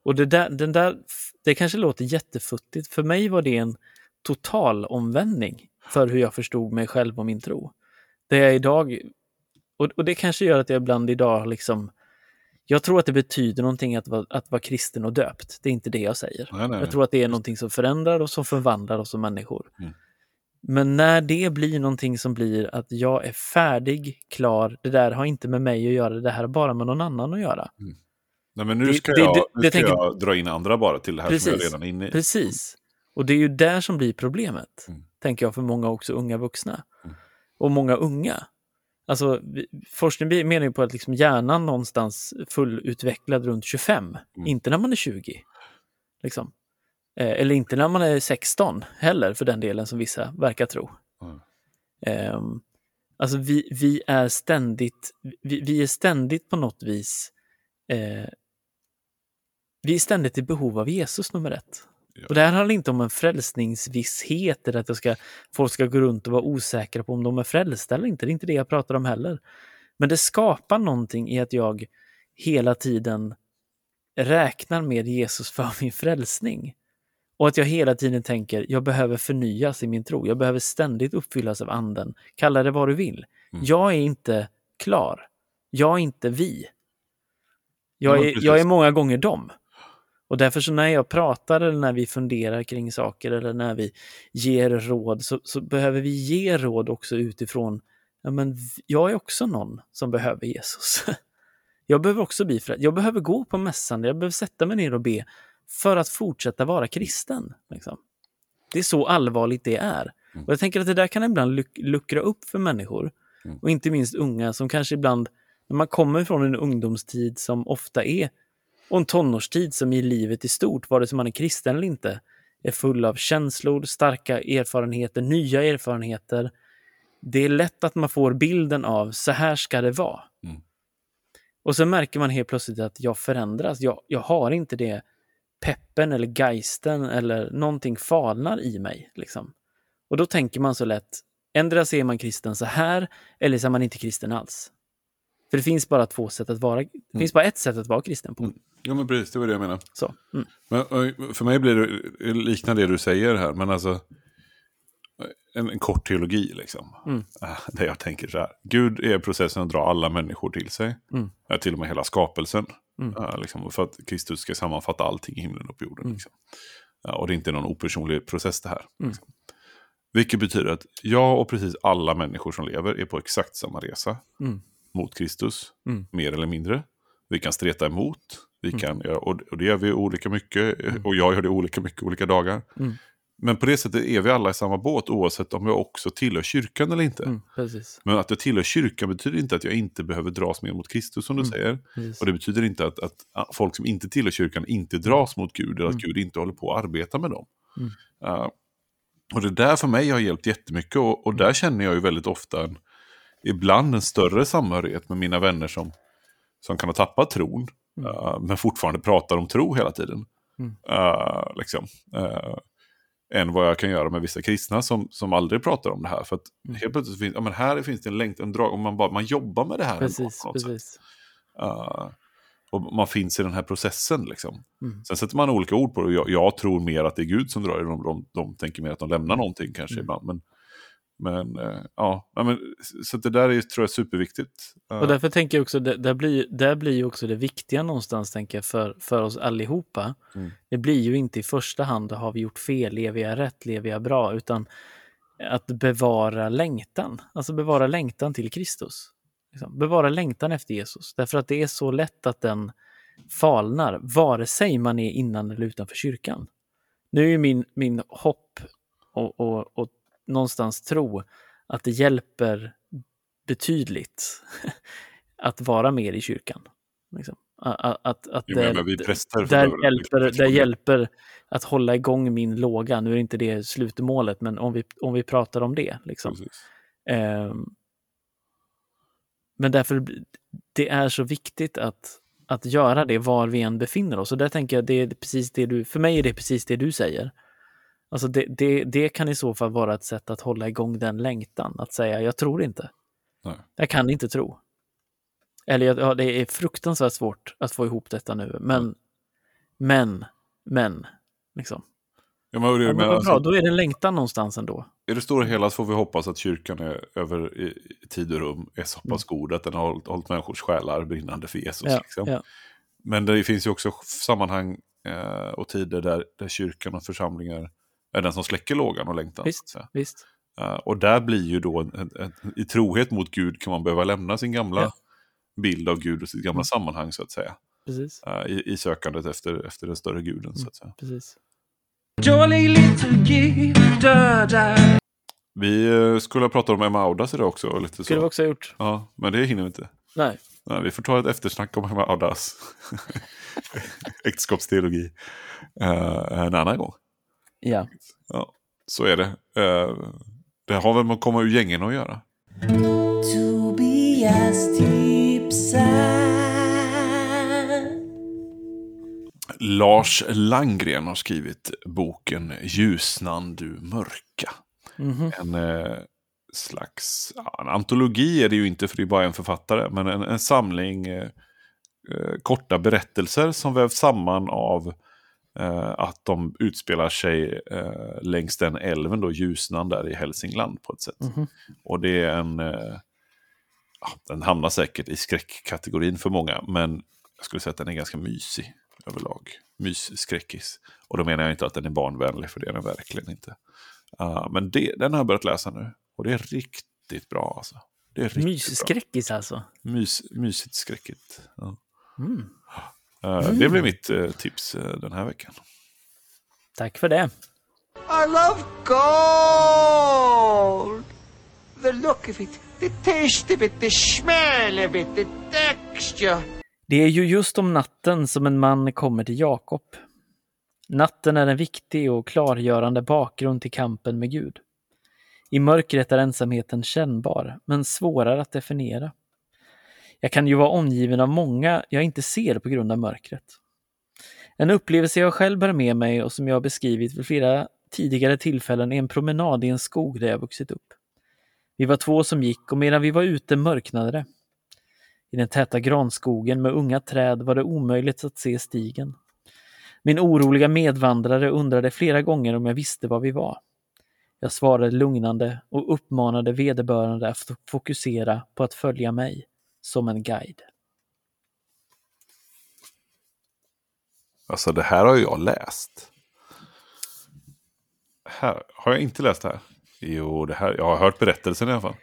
Och det där, den där, det kanske låter jättefuttigt. För mig var det en total omvändning för hur jag förstod mig själv och min tro. Det jag idag, och, och det kanske gör att jag ibland idag liksom, jag tror att det betyder någonting att vara, att vara kristen och döpt. Det är inte det jag säger. Nej, nej, Jag tror att det är någonting som förändrar och som förvandlar oss som människor. Mm. Men när det blir någonting som blir att jag är färdig, klar, det där har inte med mig att göra, det här har bara med någon annan att göra. Nej, men nu ska, det- jag, det- nu det ska tänker- jag dra in andra bara till det här som jag Precis. redan är inne i. Precis. Och det är ju där som blir problemet, Mm. tänker jag, för många också unga vuxna. Mm. Och många unga. Alltså, forskning menar ju på att liksom hjärnan någonstans fullutvecklad runt 25, Mm. inte när man är 20. Liksom. Eh, eller inte när man är 16 heller, för den delen som vissa verkar tro. Mm. Ehm, alltså vi, vi är ständigt, vi, vi är ständigt på något vis, eh, vi är ständigt i behov av Jesus nummer ett. Ja. Och det här handlar inte om en frälsningsvisshet, eller att jag ska, folk ska gå runt och vara osäkra på om de är frälsta eller inte. Det är inte det jag pratar om heller. Men det skapar någonting i att jag hela tiden räknar med Jesus för min frälsning. Och att jag hela tiden tänker, jag behöver förnyas i min tro. Jag behöver ständigt uppfyllas av anden. Kalla det vad du vill. Mm. Jag är inte klar. Jag är inte vi. Jag är, jag är många gånger dem. Och därför så när jag pratar eller när vi funderar kring saker eller när vi ger råd så, så behöver vi ge råd också utifrån, ja men jag är också någon som behöver Jesus. Jag behöver också bli frälst. Jag behöver gå på mässan, jag behöver sätta mig ner och be för att fortsätta vara kristen. Liksom. Det är så allvarligt det är. Mm. Och jag tänker att det där kan ibland luck- luckra upp för människor. Mm. Och inte minst unga som kanske ibland, när man kommer från en ungdomstid som ofta är, och en tonårstid som i livet i stort, vare sig man är kristen eller inte, är full av känslor, starka erfarenheter, nya erfarenheter. Det är lätt att man får bilden av, så här ska det vara. Mm. Och så märker man helt plötsligt att jag förändras. Jag, jag har inte det peppen eller geisten eller någonting falnar i mig. Liksom. Och då tänker man så lätt, ändra ser man kristen så här eller så är man inte kristen alls. För det finns bara två sätt att vara, det finns bara ett sätt att vara kristen på. Mm. Ja, men precis, det var det jag menade. Så. Mm. Men, för mig blir det liknar det du säger här, men alltså en, en kort teologi liksom. Mm. Äh, Där jag tänker så här, Gud är processen att dra alla människor till sig. Mm. Till och med hela skapelsen. Mm. Äh, liksom, för att Kristus ska sammanfatta allting i himlen och på jorden. Mm. Liksom. Ja, och det är inte någon opersonlig process det här. Mm. Liksom. Vilket betyder att jag och precis alla människor som lever är på exakt samma resa Mm. mot Kristus, Mm. mer eller mindre. Vi kan streta emot, vi Mm. kan, och, och det gör vi olika mycket, och jag gör det olika mycket olika dagar. Mm. Men på det sättet är vi alla i samma båt oavsett om jag också tillhör kyrkan eller inte. Mm. Men att jag tillhör kyrkan betyder inte att jag inte behöver dras mer mot Kristus som du Mm. säger. precis. Och det betyder inte att, att folk som inte tillhör kyrkan inte dras mot Gud eller att Mm. Gud inte håller på att arbeta med dem. Mm. Ah, och det där för mig har hjälpt jättemycket och, och där känner jag ju väldigt ofta en, ibland en större samhörighet med mina vänner som, som kan ha tappat tron. Mm. ah, men fortfarande pratar om tro hela tiden. Mm. Ah, liksom. Ah, än vad jag kan göra med vissa kristna som, som aldrig pratar om det här. För att Mm. helt plötsligt finns, ja, men här finns det en längtan, en drag, och man, bara, man jobbar med det här. ändå Precis, sätt. precis. Uh, och man finns i den här processen. Liksom. Mm. Sen sätter man olika ord på det. Jag, jag tror mer att det är Gud som drar det. De, de, de tänker mer att de lämnar någonting kanske Mm. ibland. Men, men uh, ja, men, så det där är, tror jag är superviktigt. Och därför tänker jag också, det, där, blir, där blir ju också det viktiga någonstans, tänker jag, för, för oss allihopa. Mm. Det blir ju inte i första hand, har vi gjort fel, lever jag rätt, lever jag bra, utan att bevara längtan. Alltså bevara längtan till Kristus. Liksom. Bevara längtan efter Jesus. Därför att det är så lätt att den falnar, vare sig man är innan eller utanför kyrkan. Nu är ju min, min hopp och, och, och någonstans tro att det hjälper betydligt att vara mer i kyrkan. Liksom. Att, att, att Jo, det- vi präster där, hjälper, liksom- där hjälper att hålla igång min låga. Nu är inte det slutmålet, men om vi, om vi pratar om det. Liksom. Ehm, men därför det är så viktigt att, att göra det var vi än befinner oss. Och där tänker jag, det är precis det du, för mig är det precis det du säger. Alltså det, det, det kan i så fall vara ett sätt att hålla igång den längtan. Att säga, jag tror inte. Nej. Jag kan inte tro. Eller ja, det är fruktansvärt svårt att få ihop detta nu. Men, men, men, liksom. Ja, men, men, men alltså, bra, då är det en längtan någonstans ändå. I det stora hela så får vi hoppas att kyrkan är över i, tid och rum är så pass god att den har hållit, hållit människors själar brinnande för Jesus. Mm. Ja, liksom. ja. Men det finns ju också sammanhang eh, och tider där, där kyrkan och församlingar är den som släcker lågan och längtan. så Visst, visst. Eh, och där blir ju då, en, en, en, i trohet mot Gud kan man behöva lämna sin gamla Ja. bild av Gud och sitt gamla Mm. sammanhang så att säga. Precis, Eh, i, I sökandet efter, efter den större guden så att säga. precis. Vi eh, skulle prata om Emma Audas idag också. Lite Skulle vi så. också ha gjort. Ja, men det hinner vi inte. Nej. Nej, vi får ta ett eftersnack om Emma Audas äktenskapsteologi eh, en annan gång. Ja. Ja, så är det. Eh, det har väl med att komma ur gängen att göra. Tobias tipsar. Lars Langgren har skrivit boken Ljusnan du mörka. Mhm. En eh, slags, ja, en antologi är det ju inte för det är bara en författare, men en, en samling eh, eh, korta berättelser som vävs samman av eh, att de utspelar sig eh, längs den älven, då Ljusnan där i Hälsingland på ett sätt. Mhm. Och det är en, eh, den hamnar säkert i skräckkategorin för många, men jag skulle säga att den är ganska mysig överlag. Mysskräckis. Och då menar jag inte att den är barnvänlig, för det är den verkligen inte. Uh, men det, den har jag börjat läsa nu. Och det är riktigt bra alltså. Det är riktigt bra. Mysskräckis alltså. Mys, mysigt skräckigt. Ja. Mm. Eh, Det blir mitt eh, tips eh, den här veckan. Tack för det. I love gold. The look of it, the taste of it, the smell of it, the texture. Det är ju just om natten som en man kommer till Jakob. Natten är en viktig och klargörande bakgrund till kampen med Gud. I mörkret är ensamheten kännbar, men svårare att definiera. Jag kan ju vara omgiven av många jag inte ser på grund av mörkret. En upplevelse jag själv bär med mig och som jag har beskrivit vid flera tidigare tillfällen är en promenad i en skog där jag vuxit upp. Vi var två som gick och medan vi var ute mörknade det. I den täta granskogen med unga träd var det omöjligt att se stigen. Min oroliga medvandrare undrade flera gånger om jag visste var vi var. Jag svarade lugnande och uppmanade vederbörande att fokusera på att följa mig som en guide. Alltså det här har jag läst. Här, har jag inte läst det här? Jo, det här, jag har hört berättelsen i alla fall.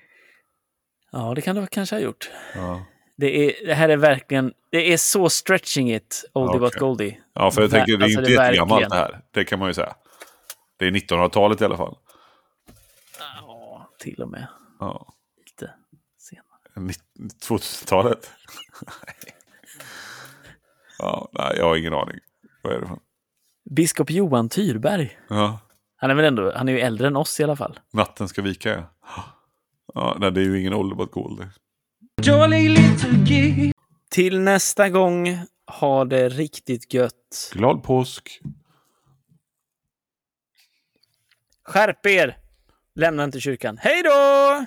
Ja, det kan du kanske ha gjort. Ja, Det, är, det här är verkligen, det är så stretching it, oldie but Okej. goldie. ja för jag tänker det är alltså, inte det är jättegammalt verkligen- det här. Det kan man ju säga. Det är 1900-talet i alla fall. Ja, till och med Ja. Lite senare. 2000-talet? ja, nej, jag har ingen aning. Vad är det för? Biskop Johan Tyrberg. Ja, Han är väl ändå, han är ju äldre än oss i alla fall. natten ska vika ja. Ja, nej, det är ju ingen ålder. Jolly little gittar Till nästa gång, ha det riktigt gött. Glad påsk! Skärp er! Lämna inte kyrkan. Hej då!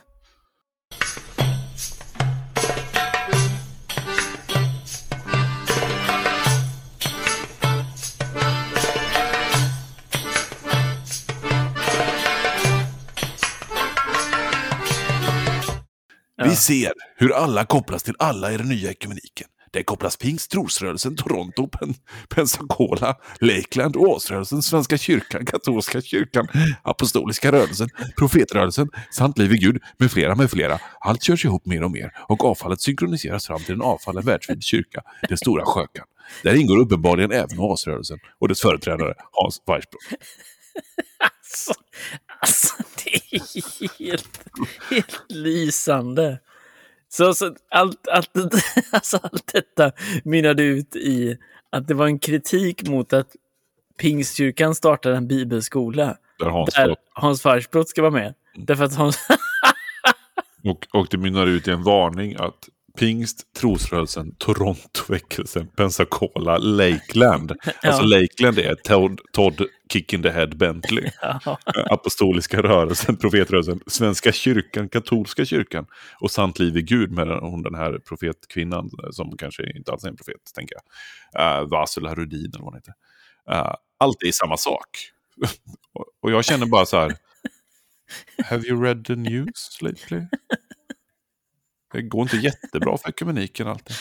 Vi ser hur alla kopplas till alla i den nya ekumeniken. Där kopplas pingst, trosrörelsen, Toronto, Pen Pensacola, Lakeland, Åsrörelsen, Svenska kyrkan, katolska kyrkan, apostoliska rörelsen, profetrörelsen, Sant liv i Gud med flera med flera. Allt körs ihop mer och mer och avfallet synkroniseras fram till en avfallen världsvid kyrka, den stora skökan. Där ingår uppenbarligen även Åsrörelsen och dess företrädare Hans Weissbrot. Alltså, alltså helt, helt lysande. Så, så allt, allt, alltså allt detta mynnade ut i att det var en kritik mot att Pingstkyrkan startade en bibelskola Där Hans där. Hans Farsbrott ska vara med. Mm. Därför att Hans... Och, och det mynnar ut i en varning att pingst, trosrörelsen, Torontoväckelsen, Pensacola, Lakeland. Alltså Lakeland är Todd, Todd Kick in the Head Bentley. Ja. Apostoliska rörelsen, profetrörelsen, Svenska kyrkan, katolska kyrkan och Sant liv i Gud med hon den här profetkvinnan som kanske inte alls är en profet, tänker jag. Uh, Vasula Rudin eller vad hon heter. Uh, allt är samma sak. och, och jag känner bara så här. Have you read the news lately? Det går inte jättebra för ekumeniken alltid.